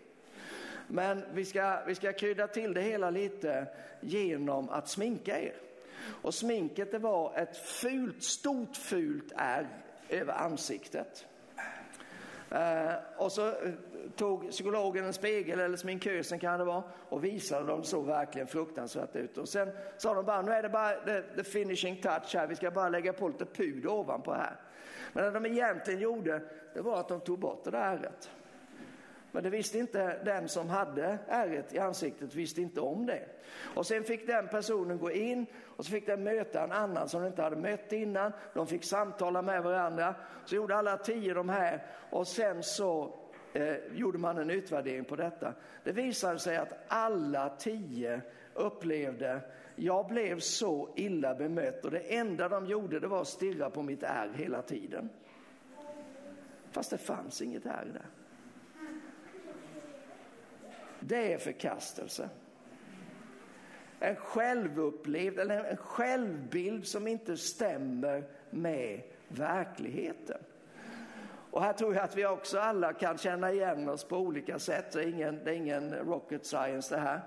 Men vi ska, vi ska krydda till det hela lite genom att sminka er. Och sminket det var ett fult, stort fult ärr över ansiktet. Eh, och så eh, tog psykologen en spegel eller sminkösen kan det vara och visade dem så verkligen fruktansvärt ut. Och sen sa de bara, nu är det bara the, the finishing touch här, vi ska bara lägga på lite puder ovanpå här. Men det de egentligen gjorde, det var att de tog bort det där ärret. Men det visste inte den som hade ärret i ansiktet, visste inte om det. Och sen fick den personen gå in och så fick den möta en annan som den inte hade mött innan. De fick samtala med varandra. Så gjorde alla tio de här och sen så eh, gjorde man en utvärdering på detta. Det visade sig att alla tio upplevde jag blev så illa bemött och det enda de gjorde det var att stirra på mitt ärr hela tiden. Fast det fanns inget ärr där. Det är förkastelse. En självupplevd eller en självbild som inte stämmer med verkligheten. Och här tror jag att vi också alla kan känna igen oss på olika sätt. Det är ingen, det är ingen rocket science det här.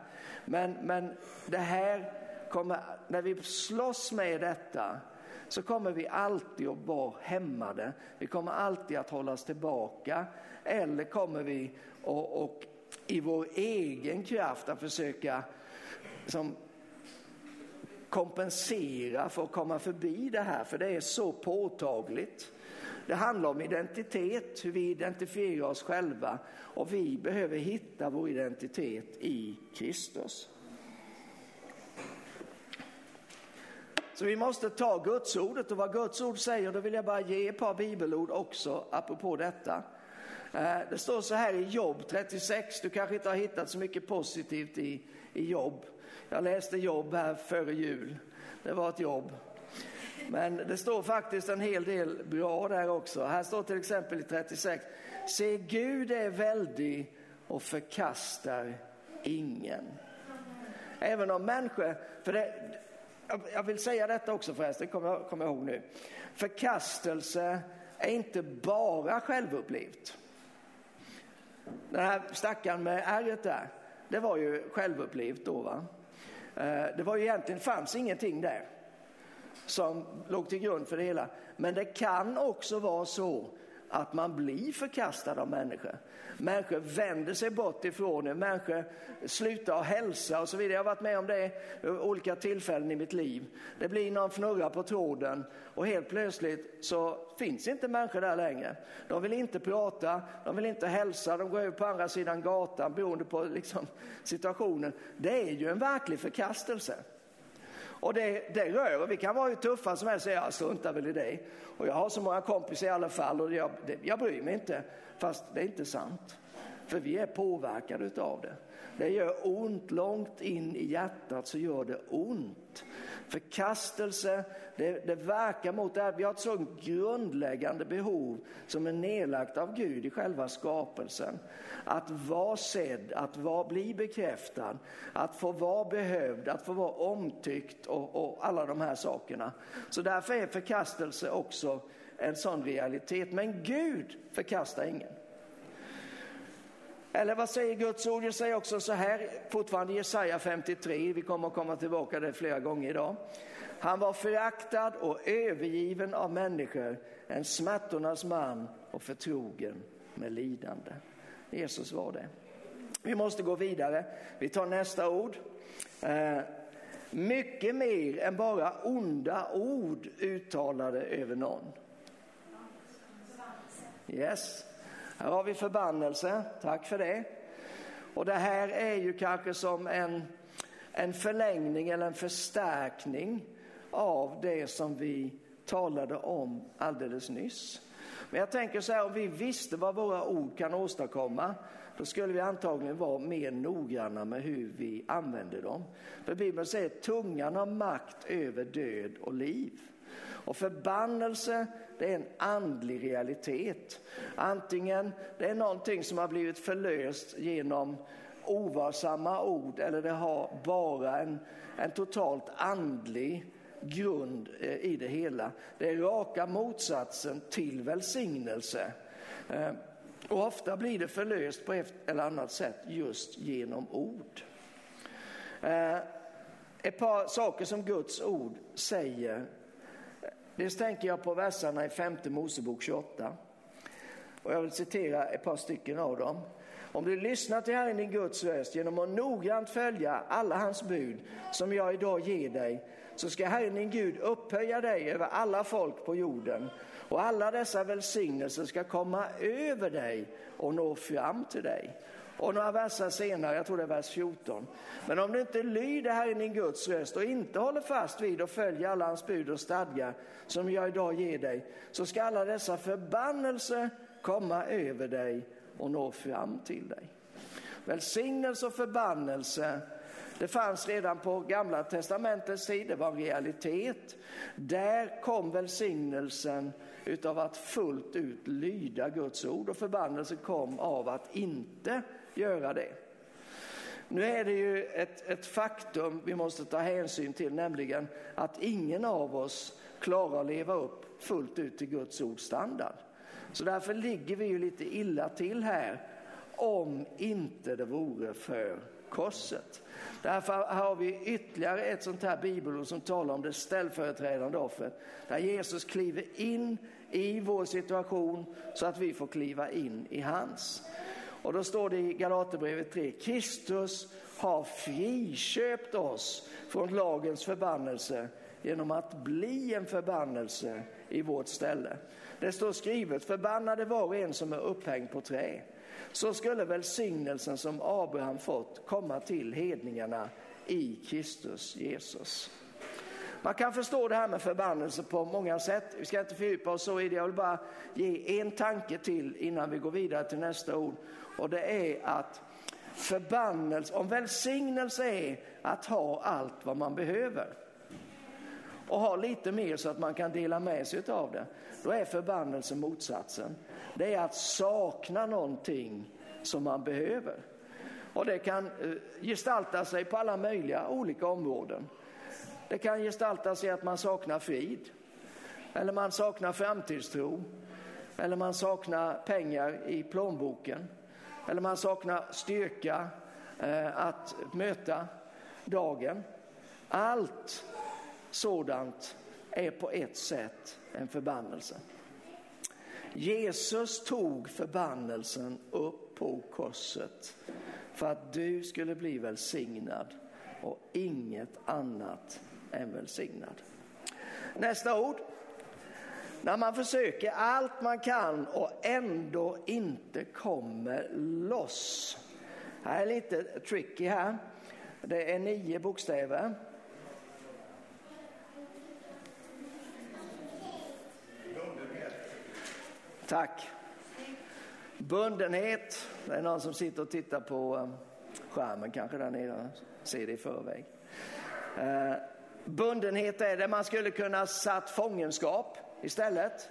Men, men det här kommer, när vi slåss med detta så kommer vi alltid att vara hämmade. Vi kommer alltid att hållas tillbaka. Eller kommer vi att i vår egen kraft att försöka som, kompensera för att komma förbi det här, för det är så påtagligt. Det handlar om identitet, hur vi identifierar oss själva och vi behöver hitta vår identitet i Kristus. Så vi måste ta Gudsordet och vad Guds ord säger, då vill jag bara ge ett par bibelord också apropå detta. Eh, det står så här i Jobb 36, du kanske inte har hittat så mycket positivt i, i Jobb. Jag läste Jobb här före jul, det var ett jobb. Men det står faktiskt en hel del bra där också. Här står till exempel i 36, se Gud är väldig och förkastar ingen. Även om människor, för det, jag vill säga detta också förresten, kommer jag, kom jag ihåg nu. Förkastelse är inte bara självupplevt. Den här stackaren med ärret där, det var ju självupplevt då. Va? Eh, det var ju egentligen, fanns ingenting där som låg till grund för det hela. Men det kan också vara så att man blir förkastad av människor. Människor vänder sig bort ifrån er, människor slutar att hälsa och så vidare. Jag har varit med om det vid olika tillfällen i mitt liv. Det blir någon fnurra på tråden och helt plötsligt så finns inte människor där längre. De vill inte prata, de vill inte hälsa, de går över på andra sidan gatan beroende på liksom situationen. Det är ju en verklig förkastelse. Och det, det rör, och vi kan vara hur tuffa som helst och säga jag struntar väl i det. Och jag har så många kompisar i alla fall och jag, det, jag bryr mig inte. Fast det är inte sant. För vi är påverkade av det. Det gör ont långt in i hjärtat så gör det ont. Förkastelse, det, det verkar mot det här. Vi har ett sådant grundläggande behov som är nedlagt av Gud i själva skapelsen. Att vara sedd, att vara, bli bekräftad, att få vara behövd, att få vara omtyckt och, och alla de här sakerna. Så därför är förkastelse också en sån realitet. Men Gud förkastar ingen. Eller vad säger Guds ord? Jag säger också så här, fortfarande Jesaja 53, vi kommer att komma tillbaka det flera gånger idag. Han var föraktad och övergiven av människor, en smärtornas man och förtrogen med lidande. Jesus var det. Vi måste gå vidare. Vi tar nästa ord. Eh, mycket mer än bara onda ord uttalade över någon. Yes, här har vi förbannelse. Tack för det. Och det här är ju kanske som en, en förlängning eller en förstärkning av det som vi talade om alldeles nyss. Men jag tänker så här, om vi visste vad våra ord kan åstadkomma, då skulle vi antagligen vara mer noggranna med hur vi använder dem. För Bibeln säger att tungan har makt över död och liv. Och förbannelse, det är en andlig realitet. Antingen det är någonting som har blivit förlöst genom ovarsamma ord eller det har bara en, en totalt andlig grund eh, i det hela. Det är raka motsatsen till välsignelse. Eh, och ofta blir det förlöst på ett eller annat sätt just genom ord. Eh, ett par saker som Guds ord säger Dels tänker jag på verserna i femte Mosebok 28. Och jag vill citera ett par stycken av dem. Om du lyssnar till Herren din Guds röst genom att noggrant följa alla hans bud som jag idag ger dig, så ska Herren din Gud upphöja dig över alla folk på jorden och alla dessa välsignelser ska komma över dig och nå fram till dig. Och några verser senare, jag tror det är vers 14. Men om du inte lyder Herren din Guds röst och inte håller fast vid och följer alla hans bud och stadgar som jag idag ger dig, så ska alla dessa förbannelser komma över dig och nå fram till dig. Välsignelse och förbannelse, det fanns redan på gamla testamentets tid, det var en realitet. Där kom välsignelsen utav att fullt ut lyda Guds ord och förbannelsen kom av att inte göra det. Nu är det ju ett, ett faktum vi måste ta hänsyn till, nämligen att ingen av oss klarar att leva upp fullt ut till Guds ords standard. Så därför ligger vi ju lite illa till här om inte det vore för korset. Därför har vi ytterligare ett sånt här bibelord som talar om det ställföreträdande offret. Där Jesus kliver in i vår situation så att vi får kliva in i hans. Och då står det i Galaterbrevet 3, Kristus har friköpt oss från lagens förbannelse genom att bli en förbannelse i vårt ställe. Det står skrivet, förbannade var och en som är upphängd på trä. Så skulle välsignelsen som Abraham fått komma till hedningarna i Kristus Jesus. Man kan förstå det här med förbannelse på många sätt. Vi ska inte fördjupa oss så i det. Jag vill bara ge en tanke till innan vi går vidare till nästa ord. Och det är att förbannelse, om välsignelse är att ha allt vad man behöver och ha lite mer så att man kan dela med sig av det, då är förbannelse motsatsen. Det är att sakna någonting som man behöver. Och det kan eh, gestalta sig på alla möjliga olika områden. Det kan gestalta sig att man saknar frid, eller man saknar framtidstro, eller man saknar pengar i plånboken, eller man saknar styrka eh, att möta dagen. Allt sådant är på ett sätt en förbannelse. Jesus tog förbannelsen upp på korset för att du skulle bli välsignad och inget annat en välsignad. Nästa ord. När man försöker allt man kan och ändå inte kommer loss. Här är lite tricky här. Det är nio bokstäver. Tack. Bundenhet. Det är någon som sitter och tittar på eh, skärmen kanske där nere. Ser det i förväg. Eh, Bundenhet är det man skulle kunna satt fångenskap istället.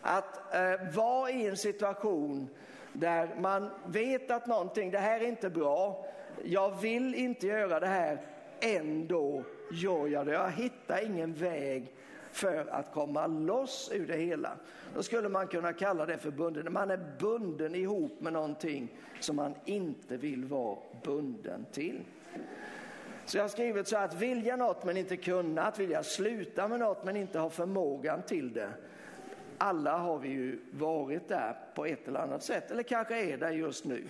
Att eh, vara i en situation där man vet att någonting, det här är inte bra, jag vill inte göra det här, ändå gör jag det. Jag hittar ingen väg för att komma loss ur det hela. Då skulle man kunna kalla det för bunden. Man är bunden ihop med någonting som man inte vill vara bunden till. Så jag har skrivit så att vilja något men inte kunna, att vilja sluta med något men inte ha förmågan till det. Alla har vi ju varit där på ett eller annat sätt, eller kanske är där just nu.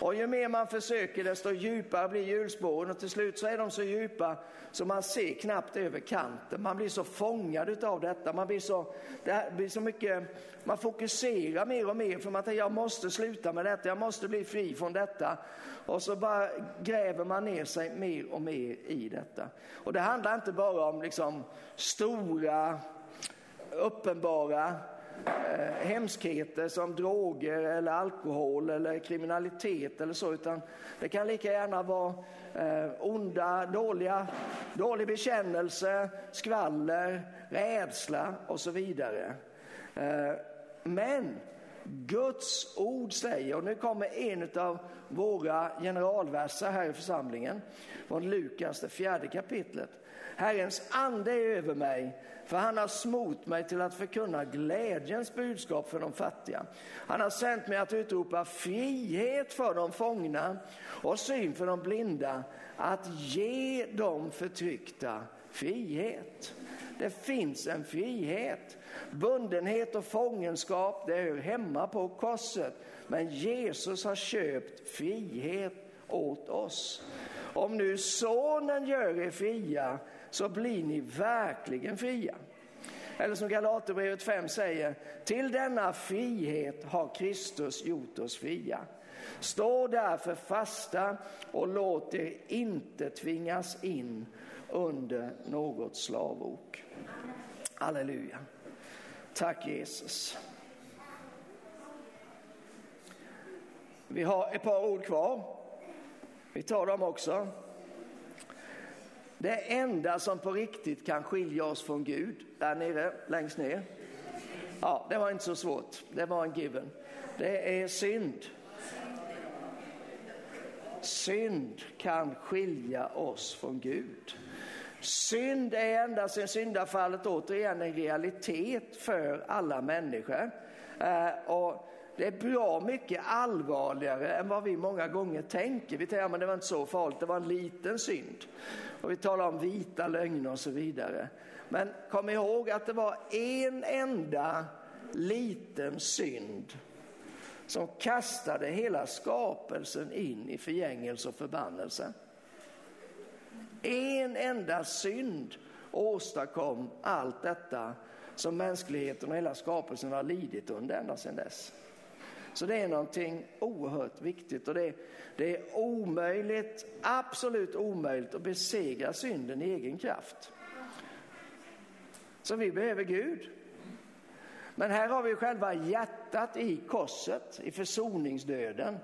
Och ju mer man försöker desto djupare blir hjulspåren och till slut så är de så djupa så man ser knappt över kanten. Man blir så fångad av detta, man blir så, det blir så mycket, man fokuserar mer och mer för man tänker jag måste sluta med detta, jag måste bli fri från detta. Och så bara gräver man ner sig mer och mer i detta. Och det handlar inte bara om liksom stora uppenbara eh, hemskheter som droger eller alkohol eller kriminalitet eller så, utan det kan lika gärna vara eh, onda, dåliga, dålig bekännelse, skvaller, rädsla och så vidare. Eh, men Guds ord säger, och nu kommer en av våra generalverser här i församlingen, från Lukas, det fjärde kapitlet. Herrens ande är över mig för han har smort mig till att förkunna glädjens budskap för de fattiga. Han har sänt mig att utropa frihet för de fångna och syn för de blinda, att ge de förtryckta frihet. Det finns en frihet. Bundenhet och fångenskap, det hör hemma på korset. Men Jesus har köpt frihet åt oss. Om nu sonen gör er fria så blir ni verkligen fria. Eller som Galaterbrevet 5 säger, till denna frihet har Kristus gjort oss fria. Stå därför fasta och låt er inte tvingas in under något slavok. Halleluja. Tack Jesus. Vi har ett par ord kvar. Vi tar dem också. Det enda som på riktigt kan skilja oss från Gud, där nere, längst ner. Ja, det var inte så svårt. Det var en given. Det är synd. Synd kan skilja oss från Gud. Synd är ända sedan syndafallet återigen en realitet för alla människor. Eh, och det är bra mycket allvarligare än vad vi många gånger tänker. Vi tänker att ja, det var inte så farligt, det var en liten synd. Och vi talar om vita lögner och så vidare. Men kom ihåg att det var en enda liten synd som kastade hela skapelsen in i förgängelse och förbannelse. En enda synd åstadkom allt detta som mänskligheten och hela skapelsen har lidit under ända sedan dess. Så det är någonting oerhört viktigt och det, det är omöjligt, absolut omöjligt att besegra synden i egen kraft. Så vi behöver Gud. Men här har vi själva hjärtat i korset, i försoningsdöden.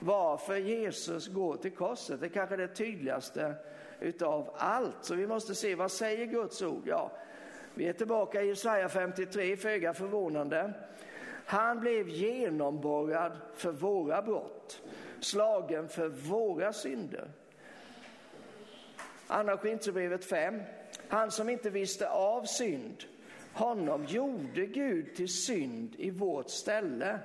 Varför Jesus går till korset, det är kanske det tydligaste utav allt. Så vi måste se, vad säger Guds ord? Ja, vi är tillbaka i Jesaja 53, föga förvånande. Han blev genomborrad för våra brott, slagen för våra synder. Andra Korinthierbrevet 5. Han som inte visste av synd, honom gjorde Gud till synd i vårt ställe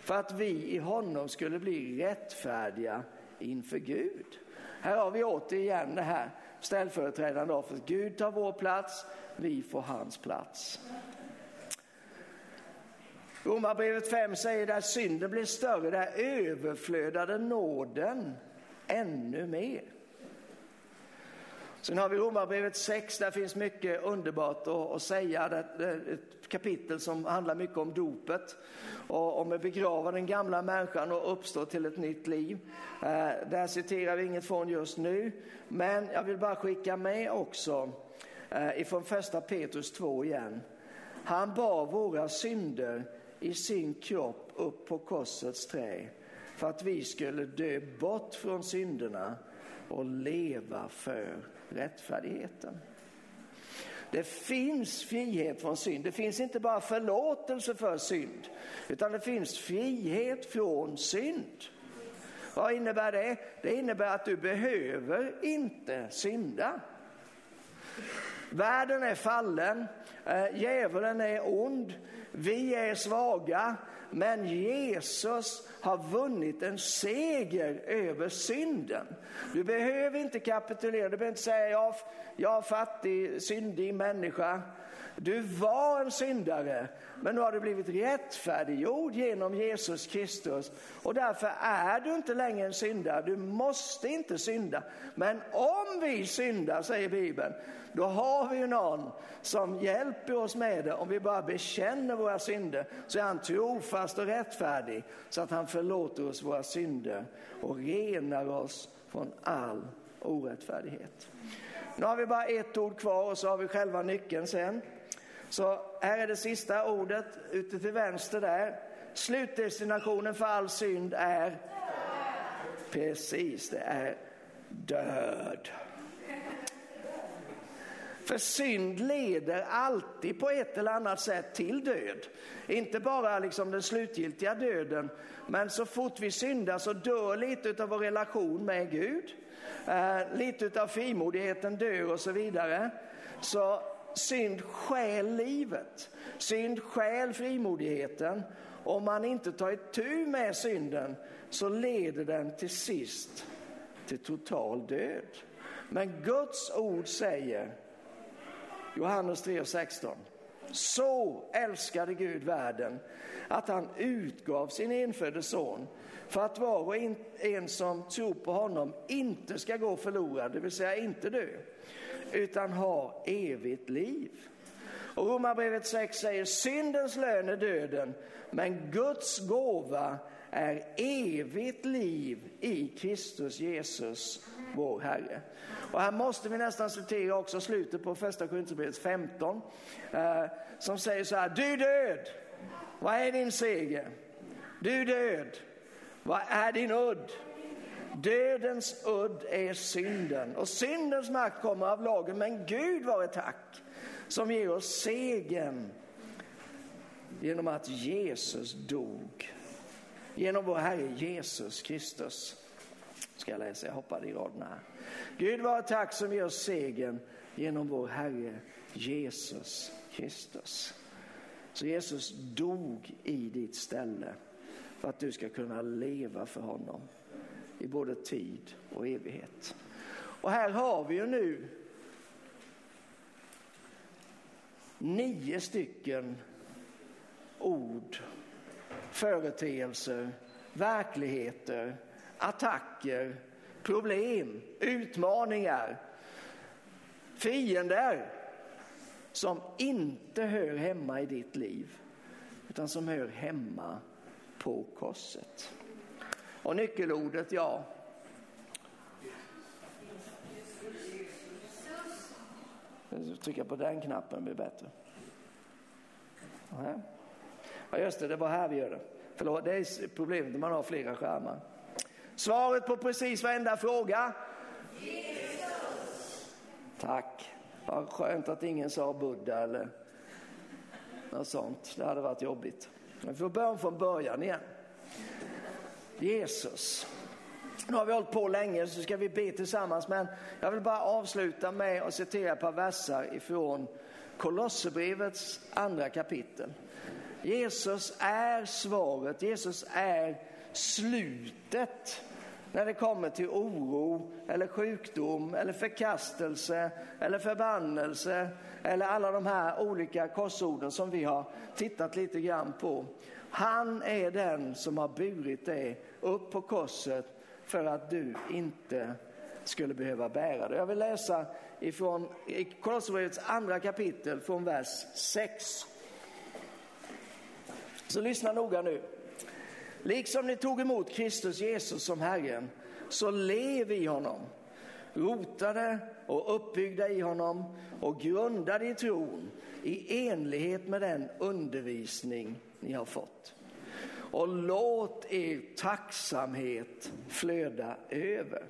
för att vi i honom skulle bli rättfärdiga inför Gud. Här har vi återigen det här ställföreträdande offret. Gud tar vår plats, vi får hans plats. Romarbrevet 5 säger att synden blir större, där överflödade nåden ännu mer. Sen har vi Romarbrevet 6, där finns mycket underbart att, säga. Det är ett kapitel som handlar mycket om dopet och om att begrava den gamla människan och uppstå till ett nytt liv. Eh, där citerar vi inget från just nu, men jag vill bara skicka med också eh, ifrån första Petrus 2 igen. Han bar våra synder i sin kropp upp på korsets trä för att vi skulle dö bort från synderna och leva för rättfärdigheten. Det finns frihet från synd. Det finns inte bara förlåtelse för synd, utan det finns frihet från synd. Vad innebär det? Det innebär att du behöver inte synda. Världen är fallen, eh, djävulen är ond, vi är svaga, men Jesus har vunnit en seger över synden. Du behöver inte kapitulera, du behöver inte säga jag, jag är fattig, syndig människa. Du var en syndare, men nu har du blivit rättfärdiggjord genom Jesus Kristus och därför är du inte längre en syndare. Du måste inte synda. Men om vi syndar, säger Bibeln, då har vi ju någon som hjälper oss med det. Om vi bara bekänner våra synder så är han trofast och rättfärdig så att han förlåter oss våra synder och renar oss från all orättfärdighet. Nu har vi bara ett ord kvar och så har vi själva nyckeln sen. Så här är det sista ordet ute till vänster där. Slutdestinationen för all synd är Precis, det är död. För synd leder alltid på ett eller annat sätt till död. Inte bara liksom den slutgiltiga döden, men så fort vi syndar så dör lite av vår relation med Gud. Eh, lite av frimodigheten dör och så vidare. Så synd stjäl livet. Synd stjäl frimodigheten. Om man inte tar itu med synden så leder den till sist till total död. Men Guds ord säger Johannes 3.16. Så älskade Gud världen att han utgav sin enfödde son för att var och en som tror på honom inte ska gå förlorad, det vill säga inte dö, utan har evigt liv. Och Romarbrevet 6 säger syndens lön är döden, men Guds gåva är evigt liv i Kristus Jesus, vår Herre. Och här måste vi nästan citera också slutet på första Korinthierbrevet 15, eh, som säger så här, du död, vad är din seger? Du död, vad är din udd? Dödens udd är synden och syndens makt kommer av lagen, men Gud vare tack som ger oss segern genom att Jesus dog. Genom vår Herre Jesus Kristus. Ska jag läsa, jag hoppade i raderna här. Gud vare tack som ger oss segern genom vår Herre Jesus Kristus. Så Jesus dog i ditt ställe för att du ska kunna leva för honom i både tid och evighet. Och här har vi ju nu nio stycken ord, företeelser, verkligheter, attacker, problem, utmaningar, fiender som inte hör hemma i ditt liv utan som hör hemma på korset. Och nyckelordet, ja. Trycka på den knappen blir bättre. Ja, just det, det var här vi gör det. Förlåt, det är problemet när man har flera skärmar. Svaret på precis varenda fråga? Jesus. Tack. Vad skönt att ingen sa Buddha eller något sånt. Det hade varit jobbigt. Vi får börja från början igen. Jesus. Nu har vi hållit på länge så ska vi be tillsammans men jag vill bara avsluta med att citera ett par verser ifrån Kolosserbrevets andra kapitel. Jesus är svaret, Jesus är slutet när det kommer till oro eller sjukdom eller förkastelse eller förbannelse eller alla de här olika korsorden som vi har tittat lite grann på. Han är den som har burit dig upp på korset för att du inte skulle behöva bära det. Jag vill läsa ifrån Kolosserbrevets andra kapitel från vers 6. Så lyssna noga nu. Liksom ni tog emot Kristus Jesus som Herren, så lev i honom. Rotade och uppbyggda i honom och grundade i tron i enlighet med den undervisning ni har fått. Och låt er tacksamhet flöda över.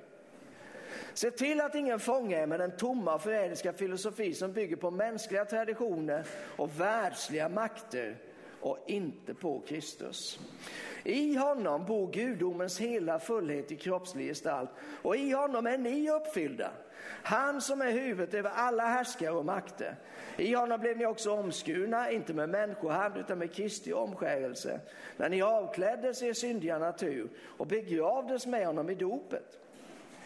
Se till att ingen fångar er med den tomma förrädiska filosofi som bygger på mänskliga traditioner och världsliga makter och inte på Kristus. I honom bor gudomens hela fullhet i kroppslig gestalt och i honom är ni uppfyllda. Han som är huvudet över alla härskare och makter. I honom blev ni också omskurna, inte med människohand utan med Kristi omskärelse, när ni avkläddes er syndiga natur och begravdes med honom i dopet.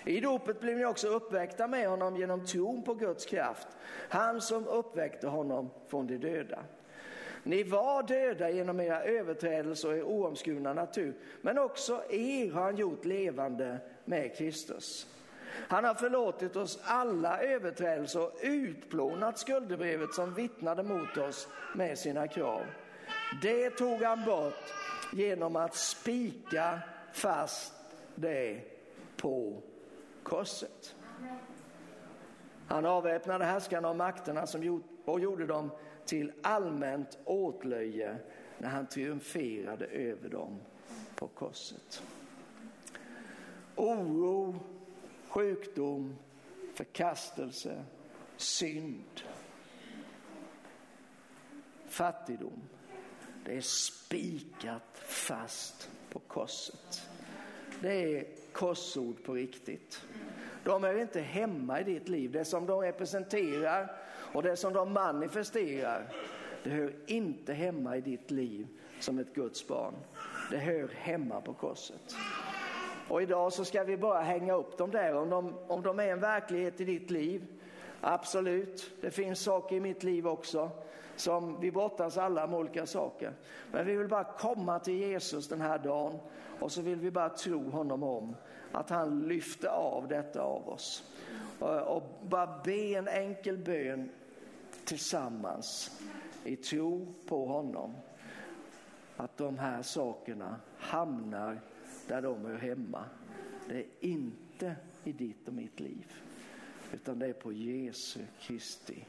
I dopet blev ni också uppväckta med honom genom tron på Guds kraft, han som uppväckte honom från de döda. Ni var döda genom era överträdelser och er oomskurna natur, men också er har han gjort levande med Kristus. Han har förlåtit oss alla överträdelser och utplånat skuldebrevet som vittnade mot oss med sina krav. Det tog han bort genom att spika fast det på korset. Han avväpnade härskarna och makterna som och gjorde dem till allmänt åtlöje när han triumferade över dem på korset. Oro, sjukdom, förkastelse, synd, fattigdom. Det är spikat fast på korset. Det är korsord på riktigt. De är inte hemma i ditt liv. Det som de representerar och det som de manifesterar, det hör inte hemma i ditt liv som ett Guds barn. Det hör hemma på korset. Och idag så ska vi bara hänga upp dem där, om de, om de är en verklighet i ditt liv. Absolut, det finns saker i mitt liv också som vi brottas alla med olika saker. Men vi vill bara komma till Jesus den här dagen och så vill vi bara tro honom om att han lyfter av detta av oss. Och bara be en enkel bön tillsammans i tro på honom. Att de här sakerna hamnar där de hör hemma. Det är inte i ditt och mitt liv, utan det är på Jesu Kristi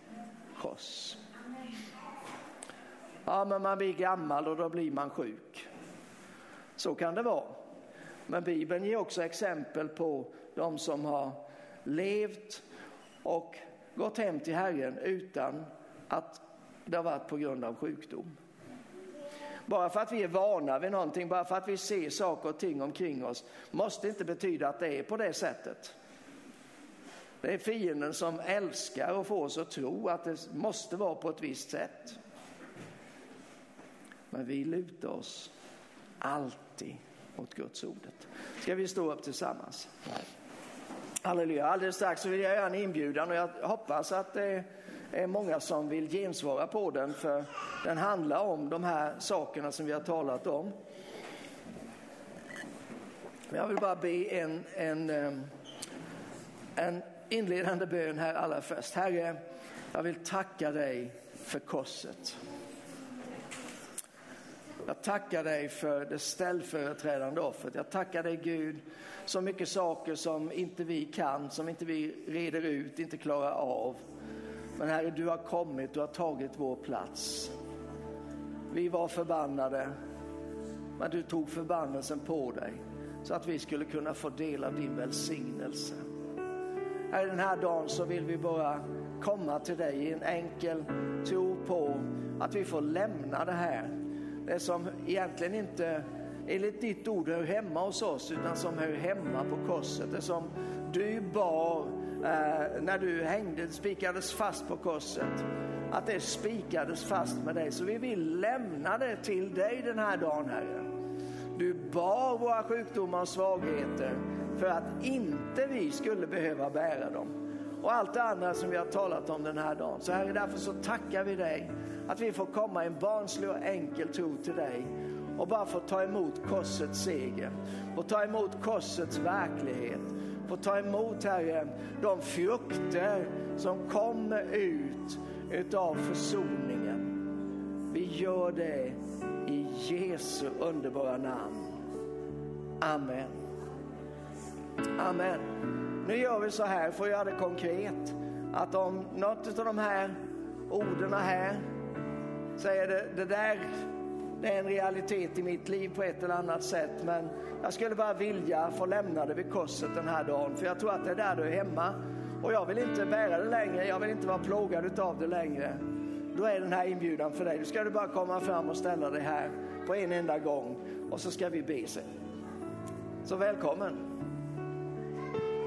kors. Ja, men man blir gammal och då blir man sjuk. Så kan det vara. Men Bibeln ger också exempel på de som har levt och gått hem till Herren utan att det har varit på grund av sjukdom. Bara för att vi är vana vid någonting, bara för att vi ser saker och ting omkring oss, måste inte betyda att det är på det sättet. Det är fienden som älskar att få oss att tro att det måste vara på ett visst sätt. Men vi lutar oss alltid mot Guds ordet. Ska vi stå upp tillsammans? Halleluja. Alldeles strax så vill jag göra en inbjudan och jag hoppas att det är många som vill gensvara på den för den handlar om de här sakerna som vi har talat om. Jag vill bara be en, en, eh, en inledande bön här allra först. Herre, jag vill tacka dig för korset. Jag tackar dig för det ställföreträdande offret. Jag tackar dig Gud, så mycket saker som inte vi kan, som inte vi reder ut, inte klarar av. Men Herre, du har kommit, du har tagit vår plats. Vi var förbannade, men du tog förbannelsen på dig så att vi skulle kunna få del av din välsignelse. Här den här dagen så vill vi bara komma till dig i en enkel tro på att vi får lämna det här det som egentligen inte enligt ditt ord hör hemma hos oss utan som hör hemma på korset. Det som du bar eh, när du hängde, spikades fast på korset. Att det spikades fast med dig. Så vi vill lämna det till dig den här dagen Herre. Du bar våra sjukdomar och svagheter för att inte vi skulle behöva bära dem. Och allt det andra som vi har talat om den här dagen. Så Herre, därför så tackar vi dig att vi får komma i en barnslig och enkel tro till dig och bara få ta emot korsets seger och ta emot korsets verklighet. Få ta emot, Herre, de frukter som kommer ut utav försoningen. Vi gör det i Jesu underbara namn. Amen. Amen. Nu gör vi så här, för att göra det konkret, att om något av de här orden här säger det, det där det är en realitet i mitt liv på ett eller annat sätt. Men jag skulle bara vilja få lämna det vid korset den här dagen. För jag tror att det är där du är hemma. Och jag vill inte bära det längre. Jag vill inte vara plågad utav det längre. Då är den här inbjudan för dig. Du ska du bara komma fram och ställa dig här på en enda gång. Och så ska vi be sig. Så välkommen.